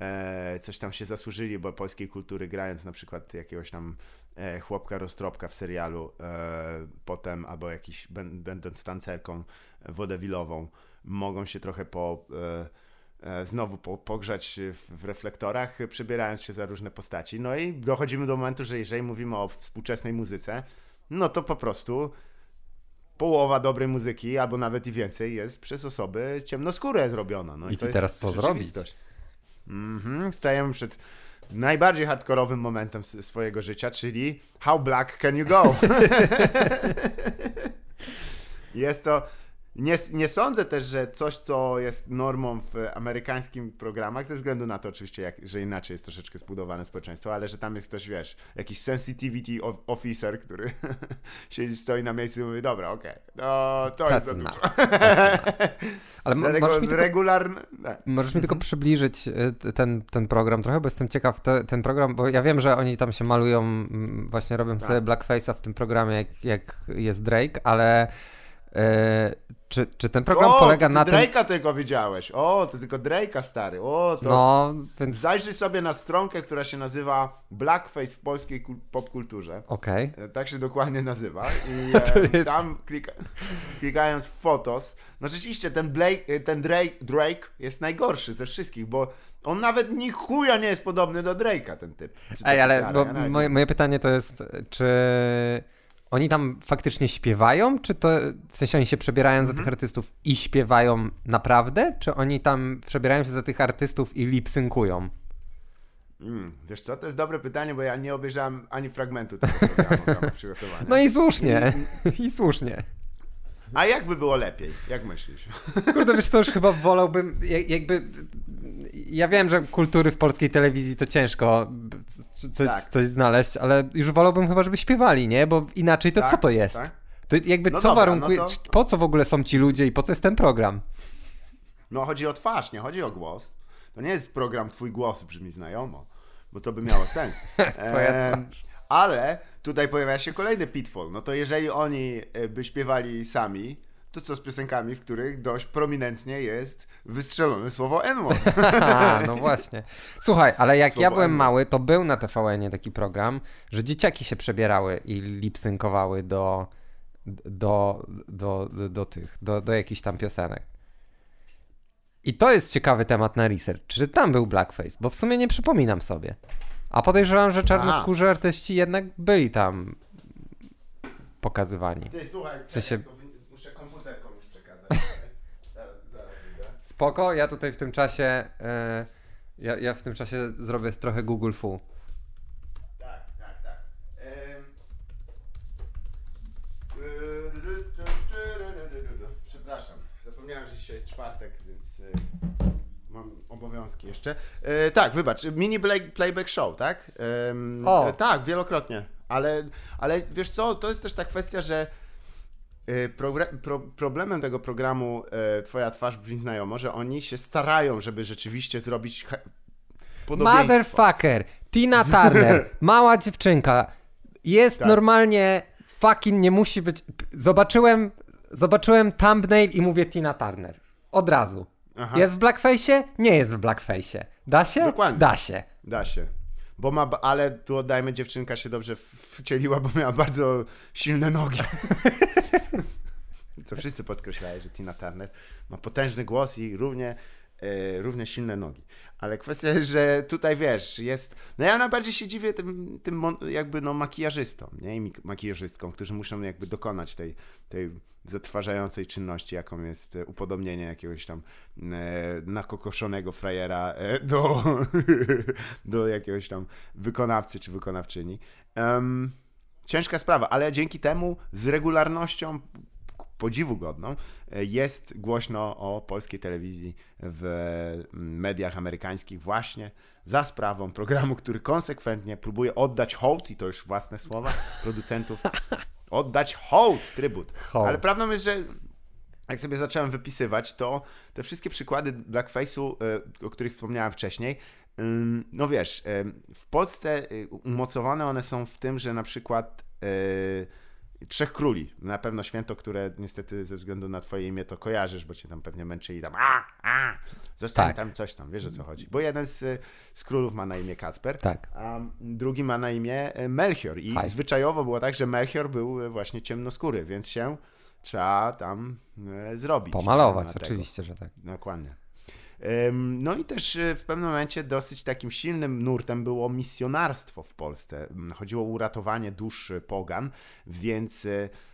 e, coś tam się zasłużyli, bo polskiej kultury grając na przykład jakiegoś tam chłopka roztropka w serialu, e, potem albo jakiś, będąc tancerką wodewilową, mogą się trochę po, e, e, znowu po, pogrzać w, w reflektorach, przebierając się za różne postaci. No i dochodzimy do momentu, że jeżeli mówimy o współczesnej muzyce, no to po prostu połowa dobrej muzyki, albo nawet i więcej, jest przez osoby ciemnoskóre zrobiona. No i, I ty teraz co zrobić? Mhm, stajemy przed najbardziej hardkorowym momentem swojego życia, czyli How Black Can You Go? jest to nie, nie sądzę też, że coś, co jest normą w amerykańskich programach, ze względu na to oczywiście, jak, że inaczej jest troszeczkę zbudowane społeczeństwo, ale że tam jest ktoś, wiesz, jakiś sensitivity officer, który siedzi, stoi na miejscu i mówi, dobra, okej, okay, no to jest za dużo. ale możesz mi, tylko, możesz mi tylko przybliżyć y, ten, ten program trochę, bo jestem ciekaw, te, ten program, bo ja wiem, że oni tam się malują, właśnie robią tak. sobie blackface'a w tym programie, jak, jak jest Drake, ale E, czy, czy ten program o, polega ty na Drake'a tym... tylko widziałeś. O, to tylko Drake'a stary. O, to... No, więc... Zajrzyj sobie na stronkę, która się nazywa Blackface w polskiej popkulturze. Okej. Okay. Tak się dokładnie nazywa. I e, jest... tam klika... klikając w fotos, no rzeczywiście ten, Blake, e, ten Drake, Drake jest najgorszy ze wszystkich, bo on nawet ni chuja nie jest podobny do Drake'a, ten typ. Ej, ale moje, moje pytanie to jest, czy oni tam faktycznie śpiewają, czy to w sensie oni się przebierają mhm. za tych artystów i śpiewają naprawdę, czy oni tam przebierają się za tych artystów i lip-synkują? Mm, wiesz co, to jest dobre pytanie, bo ja nie obejrzałem ani fragmentu tego programu przygotowania. No i słusznie, i słusznie. A jakby było lepiej? Jak myślisz? Kurde, wiesz co, już chyba wolałbym, jakby... Ja wiem, że kultury w polskiej telewizji to ciężko coś, tak. coś znaleźć, ale już wolałbym chyba, żeby śpiewali, nie? Bo inaczej to tak, co to jest? Tak? To jakby no co dobra, warunkuje, no to... po co w ogóle są ci ludzie i po co jest ten program? No chodzi o twarz, nie chodzi o głos. To nie jest program Twój głos brzmi znajomo, bo to by miało sens. e, ale tutaj pojawia się kolejny pitfall. No to jeżeli oni e, by śpiewali sami, to co z piosenkami, w których dość prominentnie jest wystrzelone słowo n No właśnie. Słuchaj, ale jak słowo ja byłem mały, to był na tvn taki program, że dzieciaki się przebierały i lipsynkowały do, do, do, do, do tych, do, do jakichś tam piosenek. I to jest ciekawy temat na research. Czy tam był blackface? Bo w sumie nie przypominam sobie. A podejrzewam, że czarnoskórzy artyści jednak byli tam pokazywani. Ty, słuchaj, w sensie... muszę komputerką już przekazać. Spoko, ja tutaj w tym czasie e, ja, ja w tym czasie zrobię trochę Google Full. Obowiązki jeszcze. E, tak, wybacz, mini play, playback show, tak? E, o. tak, wielokrotnie. Ale, ale wiesz co, to jest też ta kwestia, że e, pro, problemem tego programu e, Twoja twarz brzmi znajomo, że oni się starają, żeby rzeczywiście zrobić Motherfucker, Tina Turner, mała dziewczynka, jest tak. normalnie fucking nie musi być. Zobaczyłem, zobaczyłem thumbnail i mówię Tina Turner. Od razu. Aha. Jest w blackface? Nie jest w blackface. Da się? Dokładnie. Da się. Da się. Bo ma, ale tu oddajmy, dziewczynka się dobrze wcieliła, bo miała bardzo silne nogi. Co wszyscy podkreślają, że Tina Turner ma potężny głos i równie, równie silne nogi. Ale kwestia że tutaj wiesz, jest. No ja najbardziej się dziwię tym, tym jakby no makijażystom, nie? I makijażystkom, którzy muszą jakby dokonać tej, tej zatrważającej czynności, jaką jest e, upodobnienie jakiegoś tam e, nakokoszonego frajera e, do, do jakiegoś tam wykonawcy czy wykonawczyni. Um, ciężka sprawa, ale dzięki temu z regularnością podziwu godną e, jest głośno o polskiej telewizji w mediach amerykańskich właśnie za sprawą programu, który konsekwentnie próbuje oddać hołd, i to już własne słowa, producentów oddać hołd, trybut. Hołd. Ale prawdą jest, że jak sobie zacząłem wypisywać, to te wszystkie przykłady blackface'u, e, o których wspomniałem wcześniej, no wiesz, w Polsce e, umocowane one są w tym, że na przykład e, Trzech Króli, na pewno święto, które niestety ze względu na twoje imię to kojarzysz, bo cię tam pewnie męczyli tam a, a, zostań tak. tam coś tam, wiesz o co chodzi. Bo jeden z, z królów ma na imię Kacper, tak. a drugi ma na imię Melchior i Hi. zwyczajowo było tak, że Melchior był właśnie ciemnoskóry, więc się trzeba tam zrobić. Pomalować, oczywiście, że tak. Dokładnie. No i też w pewnym momencie dosyć takim silnym nurtem było misjonarstwo w Polsce. Chodziło o uratowanie dusz pogan, więc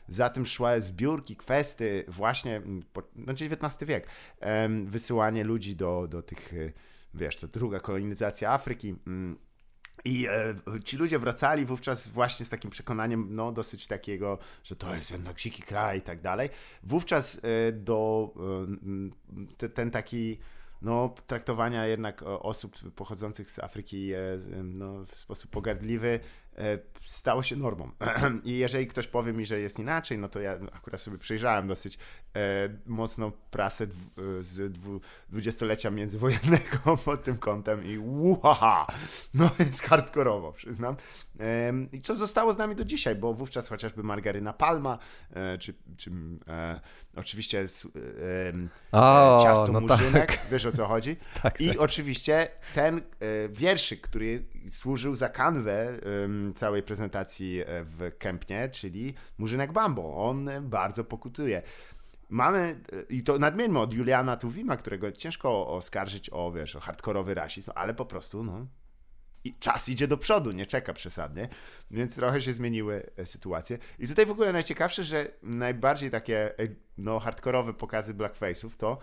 za tym szły zbiórki, kwesty, właśnie, no XIX wiek, wysyłanie ludzi do, do tych, wiesz, to druga kolonizacja Afryki, i e, ci ludzie wracali wówczas właśnie z takim przekonaniem, no dosyć takiego, że to jest jednak dziki kraj i tak dalej. Wówczas e, do e, te, ten taki no, traktowania jednak osób pochodzących z Afryki no, w sposób pogardliwy E, stało się normą. I jeżeli ktoś powie mi, że jest inaczej, no to ja akurat sobie przejrzałem dosyć e, mocno prasę dw, z dwudziestolecia międzywojennego pod tym kątem i uhaha, no jest hardkorowo, przyznam. E, I co zostało z nami do dzisiaj, bo wówczas chociażby margaryna Palma, e, czy, czy e, oczywiście o, ciasto no murzynek, tak. wiesz o co chodzi. tak, I tak. oczywiście ten wierszyk, który służył za kanwę całej prezentacji e, w Kępnie, czyli Murzynek Bambo. On bardzo pokutuje. Mamy, e, i to nadmieńmy od Juliana Tuwima, którego ciężko oskarżyć o, wiesz, o hardkorowy rasizm, ale po prostu, no, i czas idzie do przodu, nie czeka przesadnie, więc trochę się zmieniły e, sytuacje. I tutaj w ogóle najciekawsze, że najbardziej takie no, hardkorowe pokazy blackface'ów to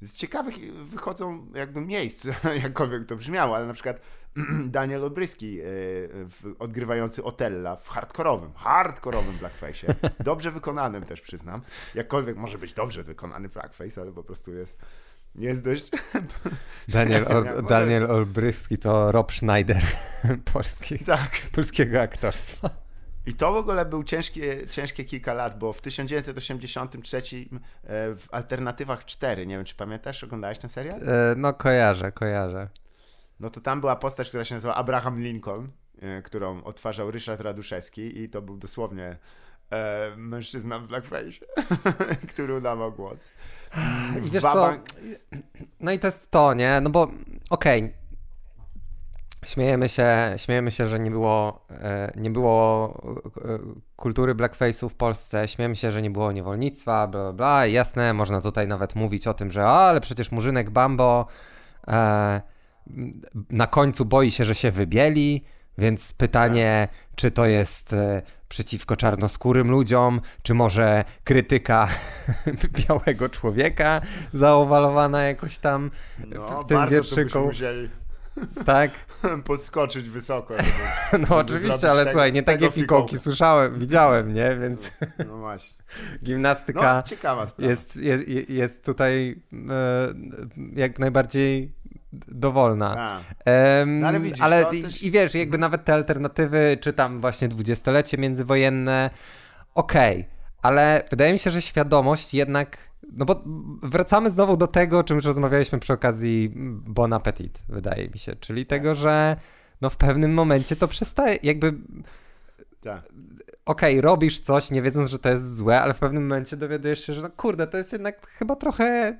z ciekawych wychodzą jakby miejsc, jakkolwiek to brzmiało, ale na przykład Daniel Obryski e, odgrywający Otella w hardkorowym, hardkorowym blackface, dobrze wykonanym też przyznam, jakkolwiek może być dobrze wykonany blackface, ale po prostu jest jest dość... Daniel, Ol, Daniel Olbryski to Rob Schneider polski, tak. polskiego aktorstwa. I to w ogóle był ciężkie, ciężkie kilka lat, bo w 1983 e, w Alternatywach 4, nie wiem czy pamiętasz, oglądałeś ten serial? E, no kojarzę, kojarzę. No to tam była postać, która się nazywa Abraham Lincoln, e, którą odtwarzał Ryszard Raduszewski i to był dosłownie e, mężczyzna w blackface, który udawał głos. I wiesz co, no i to jest to, nie? No bo okej, okay Śmiejemy się, śmiejemy się, że nie było, e, nie było e, kultury blackface'u w Polsce, śmiejemy się, że nie było niewolnictwa, bla, bla, bla. Jasne, można tutaj nawet mówić o tym, że a, ale przecież Murzynek Bambo e, na końcu boi się, że się wybieli, więc pytanie, czy to jest e, przeciwko czarnoskórym ludziom, czy może krytyka białego człowieka zaowalowana jakoś tam no, w tym wierszyku. Tak. Podskoczyć wysoko. Żeby, no oczywiście, ale tego, słuchaj, nie takie fikołki słyszałem, widziałem, nie? Więc. No, no właśnie. Gimnastyka no, ciekawa sprawa. Jest, jest, jest tutaj e, jak najbardziej dowolna. Um, no, ale widzisz, ale i, też... i wiesz, jakby nawet te alternatywy, czy tam właśnie dwudziestolecie międzywojenne, okej, okay, ale wydaje mi się, że świadomość jednak no bo wracamy znowu do tego, o czym już rozmawialiśmy przy okazji Bon Appetit, wydaje mi się, czyli tego, że no w pewnym momencie to przestaje, jakby tak. okej, okay, robisz coś, nie wiedząc, że to jest złe, ale w pewnym momencie dowiadujesz się, że no kurde, to jest jednak chyba trochę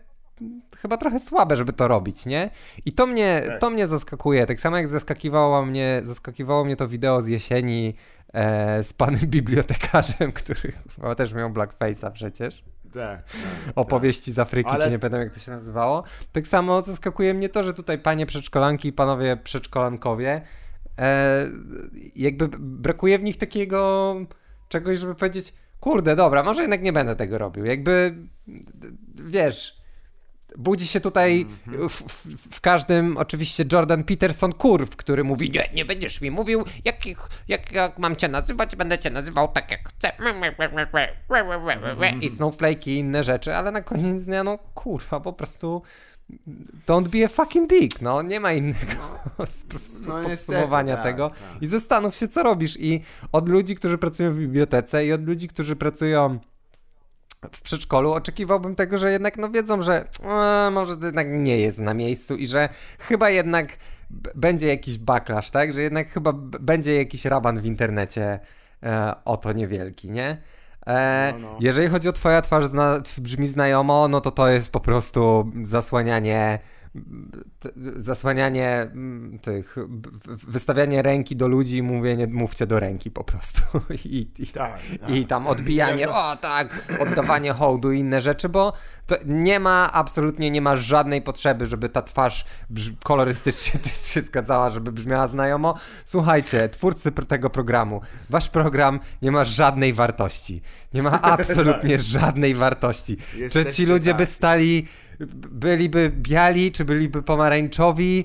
chyba trochę słabe, żeby to robić, nie? I to mnie, tak. to mnie zaskakuje. Tak samo jak zaskakiwało mnie, zaskakiwało mnie to wideo z jesieni e, z panem bibliotekarzem, który chyba też miał blackface'a przecież. Tak, opowieści z Afryki, Ale... czy nie pamiętam jak to się nazywało. Tak samo zaskakuje mnie to, że tutaj panie przedszkolanki i panowie przedszkolankowie, e, jakby brakuje w nich takiego czegoś, żeby powiedzieć, kurde, dobra, może jednak nie będę tego robił. Jakby, wiesz, Budzi się tutaj -hmm. w, w, w, każdym oczywiście Jordan Peterson kurw, który mówi nie, nie będziesz mi mówił, jak, jak, jak mam cię nazywać, będę cię nazywał tak jak chcę. I snowflake i inne rzeczy, ale na koniec dnia no kurwa, po prostu don't be a fucking dick, no nie ma innego no, no podsumowania niestety, tego. Tak, I zastanów się, co robisz. I od ludzi, którzy pracują w bibliotece i od ludzi, którzy pracują w przedszkolu oczekiwałbym tego, że jednak no wiedzą, że e, może to jednak nie jest na miejscu i że chyba jednak będzie jakiś backlash, tak? Że jednak chyba będzie jakiś raban w internecie e, o to niewielki, nie? E, no, no. Jeżeli chodzi o twoja twarz zna, brzmi znajomo, no to to jest po prostu zasłanianie zasłanianie mm, tych, wystawianie ręki do ludzi i mówienie, mówcie do ręki po prostu. I, i, tak, tak. i tam odbijanie, o tak, oddawanie hołdu i inne rzeczy, bo nie ma, absolutnie nie ma żadnej potrzeby, żeby ta twarz kolorystycznie też się zgadzała, żeby brzmiała znajomo. Słuchajcie, twórcy tego programu, wasz program nie ma żadnej wartości. Nie ma absolutnie tak. żadnej wartości. Jesteście Czy ci ludzie tak. by stali byliby biali, czy byliby pomarańczowi,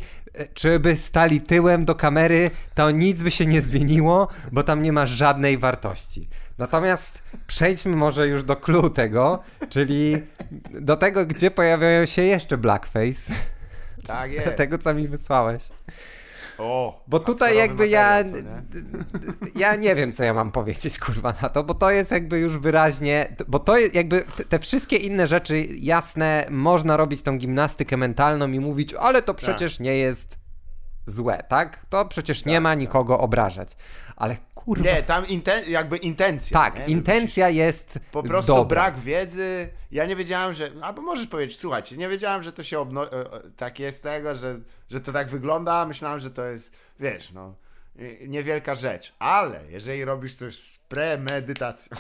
czy by stali tyłem do kamery, to nic by się nie zmieniło, bo tam nie ma żadnej wartości. Natomiast przejdźmy może już do clue tego, czyli do tego, gdzie pojawiają się jeszcze blackface. Tak jest. tego, co mi wysłałeś. O, bo tutaj jakby ja nie? ja nie wiem, co ja mam powiedzieć, kurwa, na to, bo to jest jakby już wyraźnie, bo to jest jakby te wszystkie inne rzeczy jasne, można robić tą gimnastykę mentalną i mówić, ale to tak. przecież tak. nie jest złe, tak? To przecież tak, nie ma tak. nikogo obrażać. Ale kurwa. Nie, tam inten jakby intencja. Tak, nie? intencja jest. Po prostu dobra. brak wiedzy. Ja nie wiedziałem, że. Albo możesz powiedzieć, słuchajcie, nie wiedziałem, że to się obno... E, e, tak jest tego, że, że to tak wygląda. Myślałem, że to jest, wiesz, no niewielka rzecz, ale jeżeli robisz coś z premedytacją,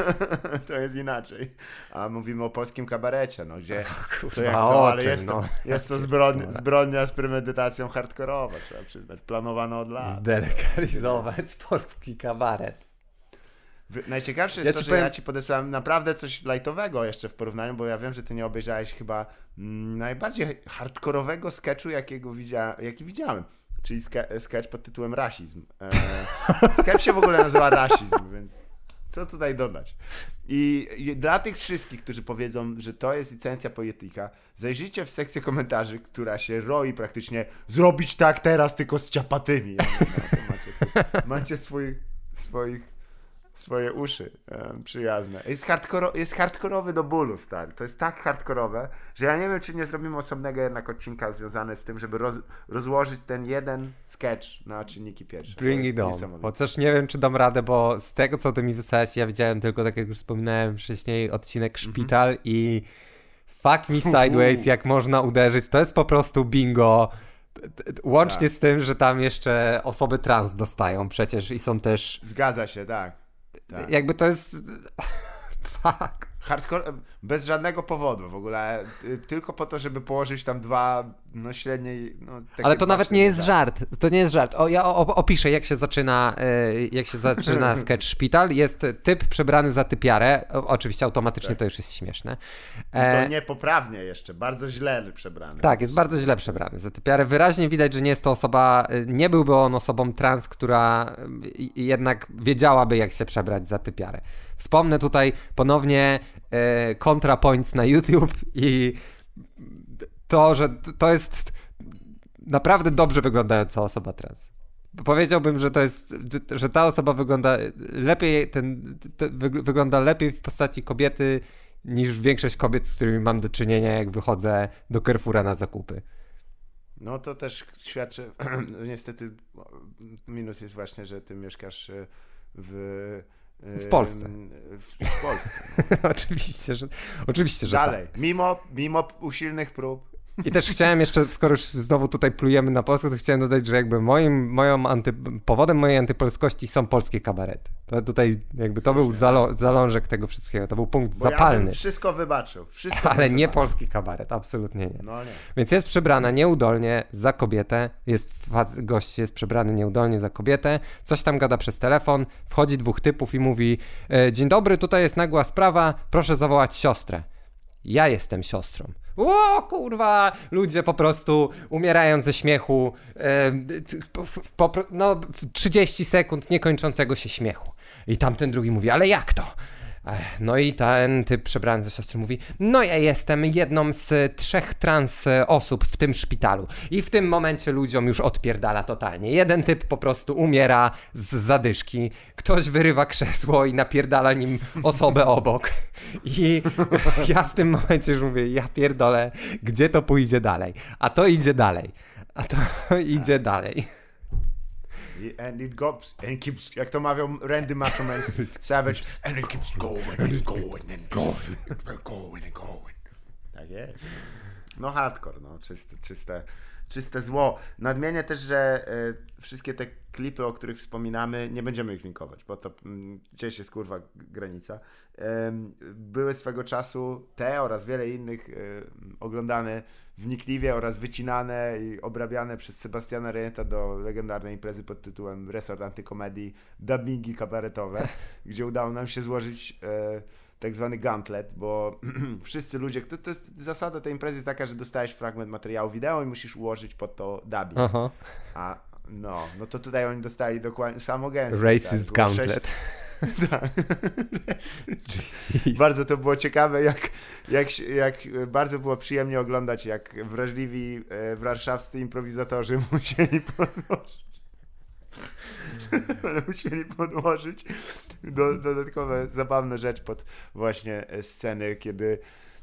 to jest inaczej. A mówimy o polskim kabarecie, no gdzie no, co jak co, ale jest, no. to, jest to zbrodnia, zbrodnia z premedytacją hardkorowa, trzeba przyznać, planowana od lat. Zdelegalizować polski kabaret. Najciekawsze jest ja to, że powiem... ja ci podesłałem naprawdę coś lightowego jeszcze w porównaniu, bo ja wiem, że ty nie obejrzałeś chyba mm, najbardziej hardkorowego sketchu, jakiego widzia... jaki widziałem czyli ske sketch pod tytułem Rasizm. E, sketch się w ogóle nazywa Rasizm, więc co tutaj dodać? I, dla tych wszystkich, którzy powiedzą, że to jest licencja poetyka, zajrzyjcie w sekcję komentarzy, która się roi praktycznie zrobić tak teraz, tylko z ciapatymi. Ja no, macie, macie swój, swoich swoje uszy um, przyjazne. Jest, hardkoro, jest hardkorowy do bólu, stary. To jest tak hardkorowe, że ja nie wiem, czy nie zrobimy osobnego jednak odcinka związane z tym, żeby roz, rozłożyć ten jeden sketch na czynniki pierwsze. Bring it on. Chociaż nie wiem, czy dam radę, bo z tego, co ty mi wysłałeś, ja widziałem tylko, tak jak już wspominałem wcześniej, odcinek mhm. Szpital mm -hmm. i fuck me sideways, jak można uderzyć. To jest po prostu bingo. Łącznie tak. z tym, że tam jeszcze osoby trans dostają przecież i są też. Zgadza się, tak. Tak. Jakby to jest. Fuck. Hardcore bez żadnego powodu w ogóle. Y, tylko po to, żeby położyć tam dwa no średnie. No, Ale to nawet nie jest żart. To nie jest żart. O, ja opiszę, jak się zaczyna, y, jak się zaczyna sketch szpital. Jest typ przebrany za typiarę. Oczywiście automatycznie tak. to już jest śmieszne. E... To niepoprawnie jeszcze, bardzo źle przebrany. Tak, jest bardzo źle przebrany za typiarę. Wyraźnie widać, że nie jest to osoba, y, nie byłby on osobą trans, która jednak wiedziałaby, jak się przebrać za typiarę. Wspomnę tutaj ponownie e, ContraPoints na YouTube i to, że to jest naprawdę dobrze wyglądająca osoba trans. Powiedziałbym, że to jest, że ta osoba wygląda lepiej, ten, wygląda lepiej w postaci kobiety niż większość kobiet, z którymi mam do czynienia, jak wychodzę do Carrefoura na zakupy. No to też świadczy, niestety minus jest właśnie, że ty mieszkasz w w Polsce. W, w Polsce. No. oczywiście, że, oczywiście, że Dalej. Tak. Mimo, mimo usilnych prób i też chciałem jeszcze, skoro już znowu tutaj plujemy na Polskę, to chciałem dodać, że jakby moim, moją anty, powodem mojej antypolskości są polskie kabarety. To tutaj jakby to był zalo, zalążek tego wszystkiego, to był punkt Bo zapalny. Ja wszystko wybaczył. Wszystko Ale nie wybaczył. polski kabaret, absolutnie nie. No nie. Więc jest przebrana nieudolnie za kobietę, jest gość jest przebrany nieudolnie za kobietę, coś tam gada przez telefon, wchodzi dwóch typów i mówi e, dzień dobry, tutaj jest nagła sprawa, proszę zawołać siostrę. Ja jestem siostrą. O kurwa! Ludzie po prostu umierają ze śmiechu. E, no, 30 sekund niekończącego się śmiechu. I tamten drugi mówi, ale jak to? No i ten typ przebrany ze siostry mówi, no ja jestem jedną z trzech trans osób w tym szpitalu. I w tym momencie ludziom już odpierdala totalnie. Jeden typ po prostu umiera z zadyszki, ktoś wyrywa krzesło i napierdala nim osobę obok. I ja w tym momencie już mówię, ja pierdolę, gdzie to pójdzie dalej? A to idzie dalej. A to idzie dalej. And it goes, and keeps, jak to mawiał Randy Macho Man Savage, and it keeps going and going and going and going and going. Tak jest. No hardcore, no, czyste, czyste, czyste zło. Nadmienię też, że y, wszystkie te klipy, o których wspominamy, nie będziemy ich linkować, bo to y, gdzieś jest kurwa granica. Były swego czasu te oraz wiele innych oglądane wnikliwie oraz wycinane i obrabiane przez Sebastiana Rejenta do legendarnej imprezy pod tytułem Resort Antykomedii dubbingi kabaretowe, gdzie udało nam się złożyć tak zwany gauntlet, bo wszyscy ludzie, to, to jest zasada tej imprezy jest taka, że dostajesz fragment materiału wideo i musisz ułożyć pod to dubbing. Aha. A no, no to tutaj oni dostali dokładnie samo gęsto. Racist gauntlet. Tak. bardzo to było ciekawe, jak, jak, jak bardzo było przyjemnie oglądać, jak wrażliwi e, warszawscy improwizatorzy musieli podnosić ale musieli podłożyć do, dodatkowe zabawne rzecz pod właśnie sceny, kiedy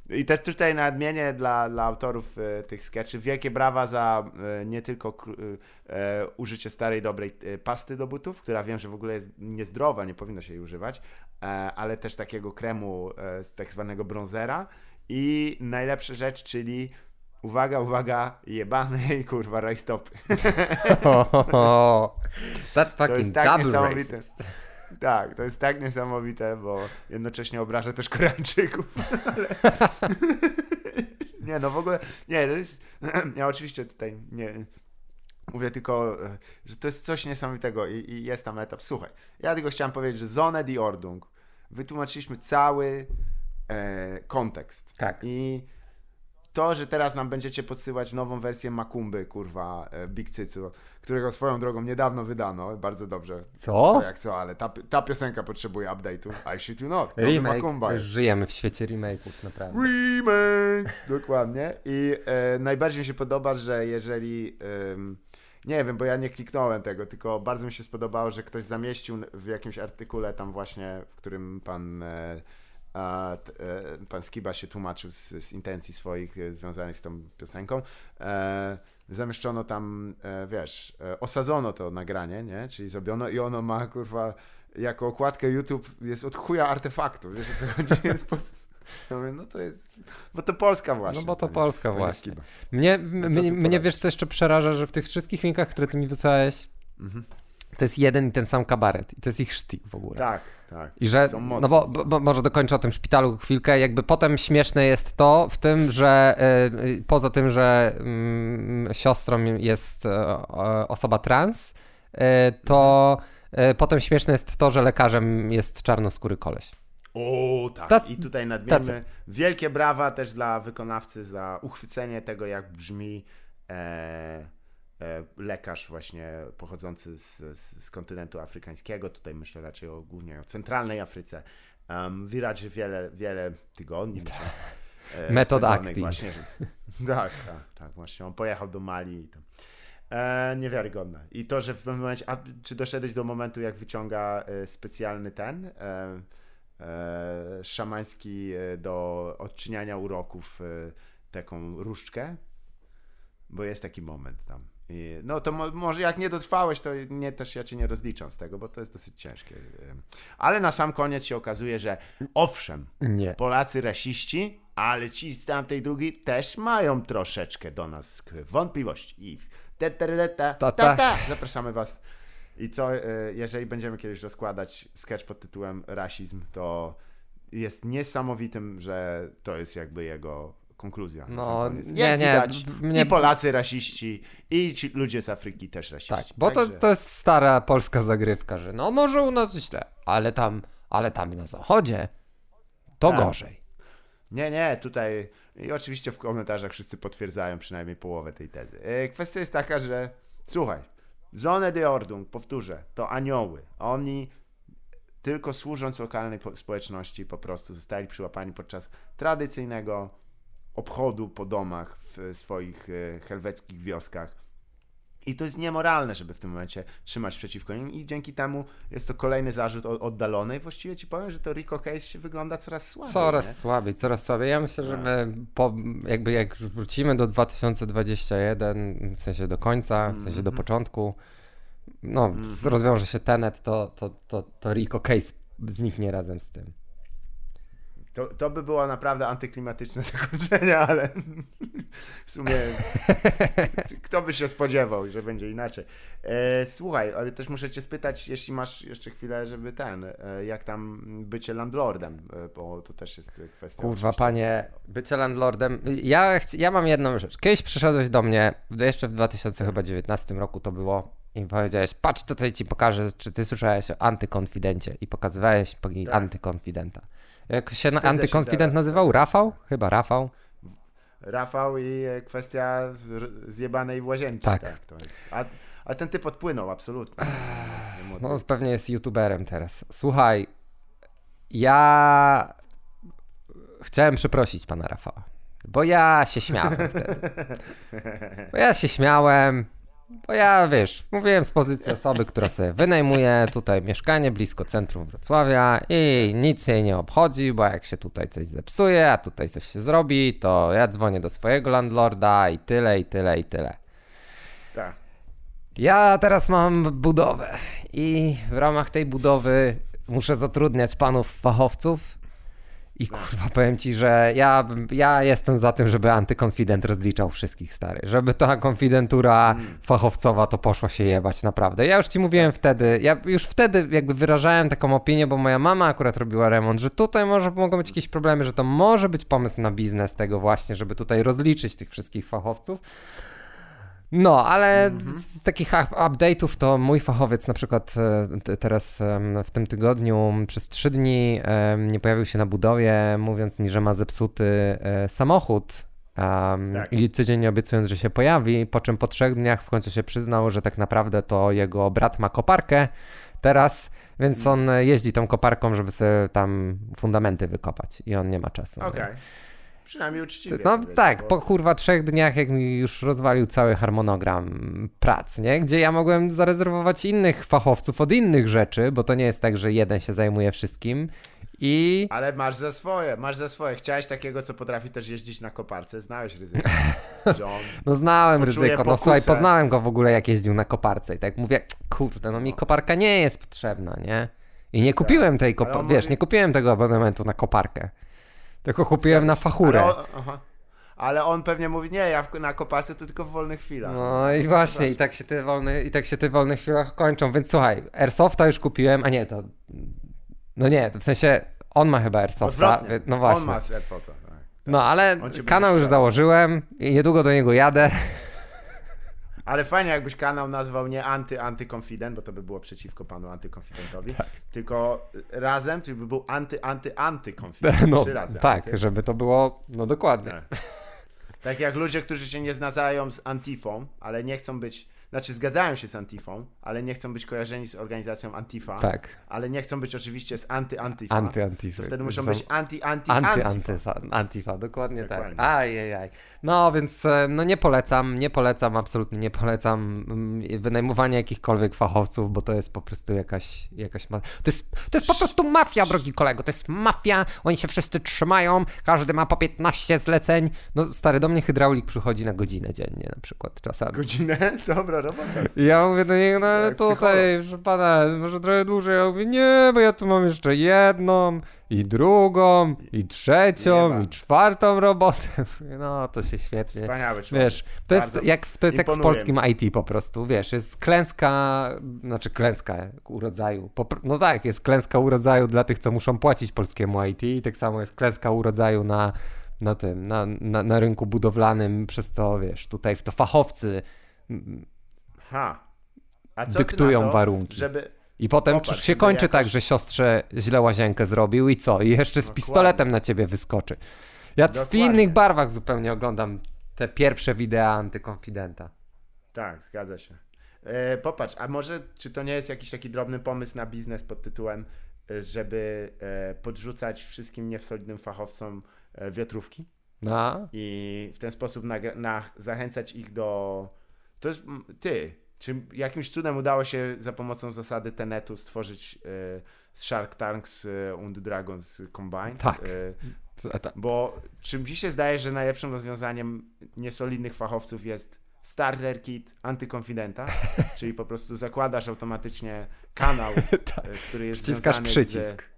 i też tutaj nadmienię dla, dla autorów e, tych sketchy wielkie brawa za e, nie tylko e, użycie starej, dobrej e, pasty do butów, która wiem, że w ogóle jest niezdrowa, nie powinno się jej używać, e, ale też takiego kremu e, z tak zwanego bronzera. I najlepsza rzecz, czyli uwaga, uwaga, jebany i kurwa rajstopy. That's fucking tak double racist. Tak, to jest tak niesamowite, bo jednocześnie obraża też Koreańczyków. nie, no w ogóle, nie, to jest, ja oczywiście tutaj nie, mówię tylko, że to jest coś niesamowitego i, i jest tam etap. Słuchaj, ja tylko chciałem powiedzieć, że Zone die Ordnung wytłumaczyliśmy cały e, kontekst. Tak. I to, że teraz nam będziecie podsyłać nową wersję Makumby, kurwa, e, Big Cycu, którego swoją drogą niedawno wydano, bardzo dobrze. Co? Co jak co, ale ta, ta piosenka potrzebuje update'u. I shit you not. Remake. Makumba Żyjemy w świecie remake'ów, naprawdę. Remake! Dokładnie. I e, najbardziej mi się podoba, że jeżeli... nie wiem, bo ja nie kliknąłem tego, tylko bardzo mi się spodobało, że ktoś zamieścił w jakimś artykule tam właśnie, w którym pan... E, a e, pan Skiba się tłumaczył z, z intencji swoich e, związanych z tą piosenką. E, zamieszczono tam, wiesz, osadzono to nagranie, nie? Czyli zrobiono i ono ma, kurwa, jako okładkę YouTube jest od chuja artefaktu, wiesz o co chodzi? Jest po... Ja mówię, no to jest, bo to Polska właśnie. No bo to Polska właśnie. Mnie, mnie, mnie wiesz co jeszcze przeraża, że w tych wszystkich linkach, które ty mi wysłałeś, mhm. To jest jeden i ten sam kabaret i to jest ich sztik w ogóle. Tak, tak. I że, no bo, bo, może dokończę o tym szpitalu chwilkę, jakby potem śmieszne jest to w tym, że y, poza tym, że y, siostrą jest y, osoba trans, to mhm. potem śmieszne jest to, że lekarzem jest czarnoskóry koleś. O, tak. I tutaj nadmiernie wielkie brawa też dla wykonawcy za uchwycenie tego, jak brzmi e, E, lekarz właśnie pochodzący z, z, z, kontynentu afrykańskiego, tutaj myślę raczej o, głównie o centralnej Afryce, um, w wiele, wiele tygodni, miesięcy. E, Metod acting. Właśnie, tak, tak, tak, właśnie. On pojechał do Mali i tam. E, niewiarygodne. I to, że w pewnym momencie, a czy doszedłeś do momentu, jak wyciąga e, specjalny ten e, e, szamański do odczyniania uroków taką różdżkę? Bo jest taki moment tam. I, no to mo może jak nie dotrwałeś, to nie, też ja cię nie rozliczam z tego, bo to jest dosyć ciężkie. Ale na sam koniec się okazuje, że owszem, nie. Polacy rasiści, ale ci z tamtej drugiej też mają troszeczkę do nas wątpliwości. I te, te, te, ta, ta, ta. zapraszamy was. I co, e, jeżeli będziemy kiedyś rozkładać sketch pod tytułem rasizm, to jest niesamowitym, że to jest jakby jego konkluzja. No, nie, nie. Widać, mnie... I Polacy rasiści, i ludzie z Afryki też rasiści. Tak, bo Także... to, to jest stara polska zagrywka, że no może u nas źle, ale tam, ale tam na zachodzie to tak. gorzej. Nie, nie, tutaj i oczywiście w komentarzach wszyscy potwierdzają przynajmniej połowę tej tezy. E, kwestia jest taka, że słuchaj, Zone de Ordung, powtórzę, to anioły. Oni tylko służąc lokalnej społeczności po prostu zostali przyłapani podczas tradycyjnego obchodu po domach w swoich e, helweckich wioskach. I to jest niemoralne, żeby w tym momencie trzymać przeciwko nim i dzięki temu jest to kolejny zarzut oddalony i właściwie ci powiem, że to Rico Case się wygląda coraz słabiej. Coraz nie? słabiej, coraz słabiej. Ja myślę, że tak. my po, jakby jak już wrócimy do 2021, w sensie do końca, w sensie do mhm. początku, no mm -hmm. rozwiąże się Tenet, to, to, to, to Rico Case zniknie razem z tym. To, to by było naprawdę antyklimatyczne zakończenie, ale w sumie kto by się spodziewał, że będzie inaczej. E, słuchaj, ale też muszę cię spytać, jeśli masz jeszcze chwilę, żeby ten, e, jak tam bycie landlordem, e, bo to też jest kwestia. Kurwa, oczywiście. panie, bycie landlordem. Ja, ja mam jedną rzecz. Kiedyś przyszedłeś do mnie, jeszcze w 2019 roku to było, i powiedziałeś, patrz tutaj ci pokażę, czy ty słyszałeś o antykonfidencie i pokazywałeś tak. antykonfidenta. Jak się na antykonfident nazywał? Tak. Rafał? Chyba Rafał. Rafał i kwestia zjebanej w łazience. Tak. tak to jest. A, a ten typ odpłynął, absolutnie. No pewnie jest youtuberem teraz. Słuchaj, ja chciałem przeprosić pana Rafała, bo ja się śmiałem wtedy. Bo ja się śmiałem, bo ja, wiesz, mówiłem z pozycji osoby, która sobie wynajmuje tutaj mieszkanie blisko centrum Wrocławia i nic jej nie obchodzi, bo jak się tutaj coś zepsuje, a tutaj coś się zrobi, to ja dzwonię do swojego landlorda i tyle, i tyle, i tyle. Tak. Ja teraz mam budowę i w ramach tej budowy muszę zatrudniać panów fachowców, i kurwa, powiem ci, że ja, ja jestem za tym, żeby antykonfident rozliczał wszystkich stary. Żeby ta konfidentura fachowcowa to poszła się jebać, naprawdę. Ja już ci mówiłem wtedy, ja już wtedy jakby wyrażałem taką opinię, bo moja mama akurat robiła remont, że tutaj może mogą być jakieś problemy, że to może być pomysł na biznes tego właśnie, żeby tutaj rozliczyć tych wszystkich fachowców. No, ale mhm. z takich update'ów to mój fachowiec na przykład e, teraz w tym tygodniu przez trzy dni nie pojawił się na budowie, mówiąc mi, że ma zepsuty e, samochód. Um, tak. I codziennie obiecując, że się pojawi, po czym po trzech dniach w końcu się przyznał, że tak naprawdę to jego brat ma koparkę teraz, więc mhm. on jeździ tą koparką, żeby sobie tam fundamenty wykopać i on nie ma czasu. Okay. Przynajmniej uczciwie. No tak, bo... po kurwa trzech dniach, jak mi już rozwalił cały harmonogram prac, nie? Gdzie ja mogłem zarezerwować innych fachowców od innych rzeczy, bo to nie jest tak, że jeden się zajmuje wszystkim. I... Ale masz za swoje, masz za swoje. Chciałeś takiego, co potrafi też jeździć na koparce. Znałeś ryzyko. no znałem ryzyko. No słuchaj, poznałem go w ogóle, jak jeździł na koparce. I tak mówię, kurde, no mi no. koparka nie jest potrzebna, nie? I nie kupiłem tak, tej koparki, wiesz, nie kupiłem tego abonamentu na koparkę. Tylko kupiłem na fachurę. Ale on, ale on pewnie mówi, nie, ja na koparce to tylko w wolnych chwilach. No i właśnie, i tak, się te wolne, i tak się te wolne chwilach kończą, więc słuchaj, Airsofta już kupiłem, a nie, to... No nie, to w sensie on ma chyba Airsofta, Odwrotnie. no właśnie. On ma Airfota, tak. No ale kanał już założyłem i niedługo do niego jadę. Ale fajnie, jakbyś kanał nazwał nie anty-antykonfident, bo to by było przeciwko panu antykonfidentowi, tak. tylko razem, czyli by był anty-anty-antykonfident. No, Trzy razy. Tak, anty. żeby to było, no dokładnie. Tak. tak jak ludzie, którzy się nie znadają z Antifą, ale nie chcą być znaczy zgadzają się z Antifą, ale nie chcą być kojarzeni z organizacją Antifa. Tak. Ale nie chcą być oczywiście z anty-Antifa. Anty-Antifa. wtedy muszą być anty-anty-antifa. Antyfa, dokładnie, tak. dokładnie tak. Ajajaj. No więc e, no nie polecam, nie polecam, absolutnie nie polecam mm, wynajmowania jakichkolwiek fachowców, bo to jest po prostu jakaś, jakaś ma... to, jest, to jest po prostu mafia, drogi kolego, to jest mafia, oni się wszyscy trzymają, każdy ma po 15 zleceń. No stary, do mnie hydraulik przychodzi na godzinę dziennie na przykład czasami. Godzinę? Dobra, ja mówię do niego, no ale Jak tutaj, proszę pana, może trochę dłużej. Ja mówię, nie, bo ja tu mam jeszcze jedną, i drugą, i trzecią, i czwartą robotę. No, to się świetnie. Wspaniały człowiek. Wiesz, to jest, jak, to jest jak w polskim IT po prostu, wiesz, jest klęska, znaczy klęska urodzaju. No tak, jest klęska urodzaju dla tych, co muszą płacić polskiemu IT i tak samo jest klęska urodzaju na na tym, na, na, na rynku budowlanym, przez co, wiesz, tutaj w to fachowcy Ha. A co dyktują to, warunki. Żeby... I potem Popatrz, się kończy jakoś... tak, że siostrze źle łazienkę zrobił i co? I jeszcze z Dokładnie. pistoletem na ciebie wyskoczy. Ja Dokładnie. w innych barwach zupełnie oglądam te pierwsze wideo antykonfidenta. Tak, zgadza się. E, popatrz, a może czy to nie jest jakiś taki drobny pomysł na biznes pod tytułem, e, żeby e, podrzucać wszystkim niesolidnym fachowcom e, wiatrówki? No. I w ten sposób na, na, zachęcać ich do to jest ty. Czy jakimś cudem udało się za pomocą zasady Tenetu stworzyć y, Shark Tanks y, und Dragons Combined? Tak. Y, bo czy mi się zdaje, że najlepszym rozwiązaniem niesolidnych fachowców jest starter kit antykonfidenta, czyli po prostu zakładasz automatycznie kanał, tak. który jest Przyciskasz przycisk. Z,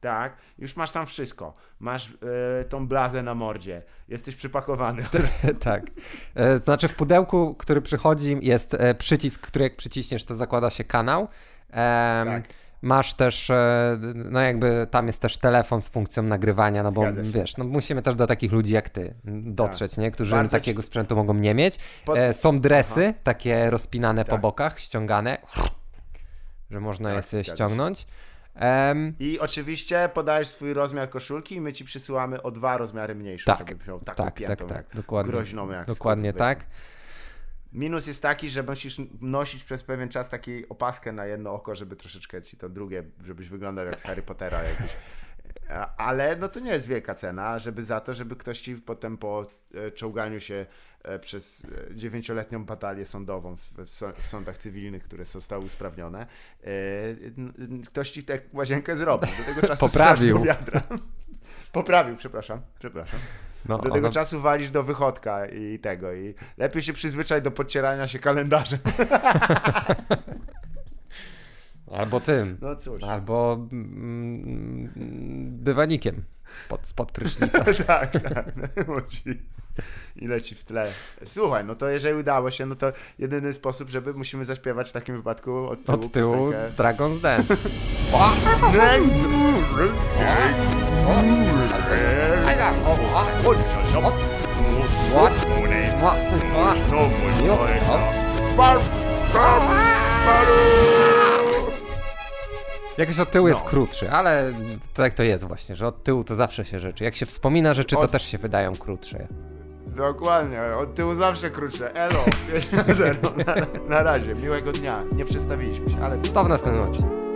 tak, już masz tam wszystko. Masz e, tą blazę na mordzie, jesteś przypakowany. tak. E, znaczy w pudełku, który przychodzi, jest e, przycisk, który jak przyciśniesz, to zakłada się kanał. tak. Masz też, no jakby tam jest też telefon z funkcją nagrywania, no bo wiesz, no musimy też do takich ludzi jak ty dotrzeć, tak. nie? Którzy Bardzo takiego ci... sprzętu mogą nie mieć. Pod... Są dresy, Aha. takie rozpinane tak. po bokach, ściągane, że można tak, je ściągnąć. Um, I oczywiście podajesz swój rozmiar koszulki i my ci przysyłamy o dwa rozmiary mniejsze, tak, żebyś miał taką tak, piętą, tak, tak, dokładnie, groźną jak Dokładnie tak. Minus jest taki, że musisz nosić przez pewien czas taką opaskę na jedno oko, żeby troszeczkę ci to drugie, żebyś wyglądał jak z Harry Pottera jakiś. Ale no to nie jest wielka cena, żeby za to, żeby ktoś ci potem po e, czołganiu się przez e, dziewięcioletnią batalię sądową w, w, sądach cywilnych, które zostały usprawnione, ktoś ci tę łazienkę zrobił. Do tego czasu Poprawił. wiadra. Poprawił, przepraszam, przepraszam. No, do tego ona... czasu walisz do wychodka i tego. I lepiej się przyzwyczaj do podcierania się kalendarzem. Albo tym. No cóż. Albo mm, dywanikiem pod, spod prysznica. tak, tak. I leci w tle. Słuchaj, no to jeżeli udało się, no to jedyny sposób, żeby musimy zaśpiewać w takim wypadku od tyłu, od tyłu Dragon's Den. Jakoś od tyłu no. jest krótszy, ale tak to jest właśnie, że od tyłu to zawsze się rzeczy. Jak się wspomina rzeczy, to od... też się wydają krótsze. Dokładnie, od tyłu zawsze krótsze. Elo, na, na razie, miłego dnia. Nie przedstawiliśmy się, ale... To w następnym odcinku.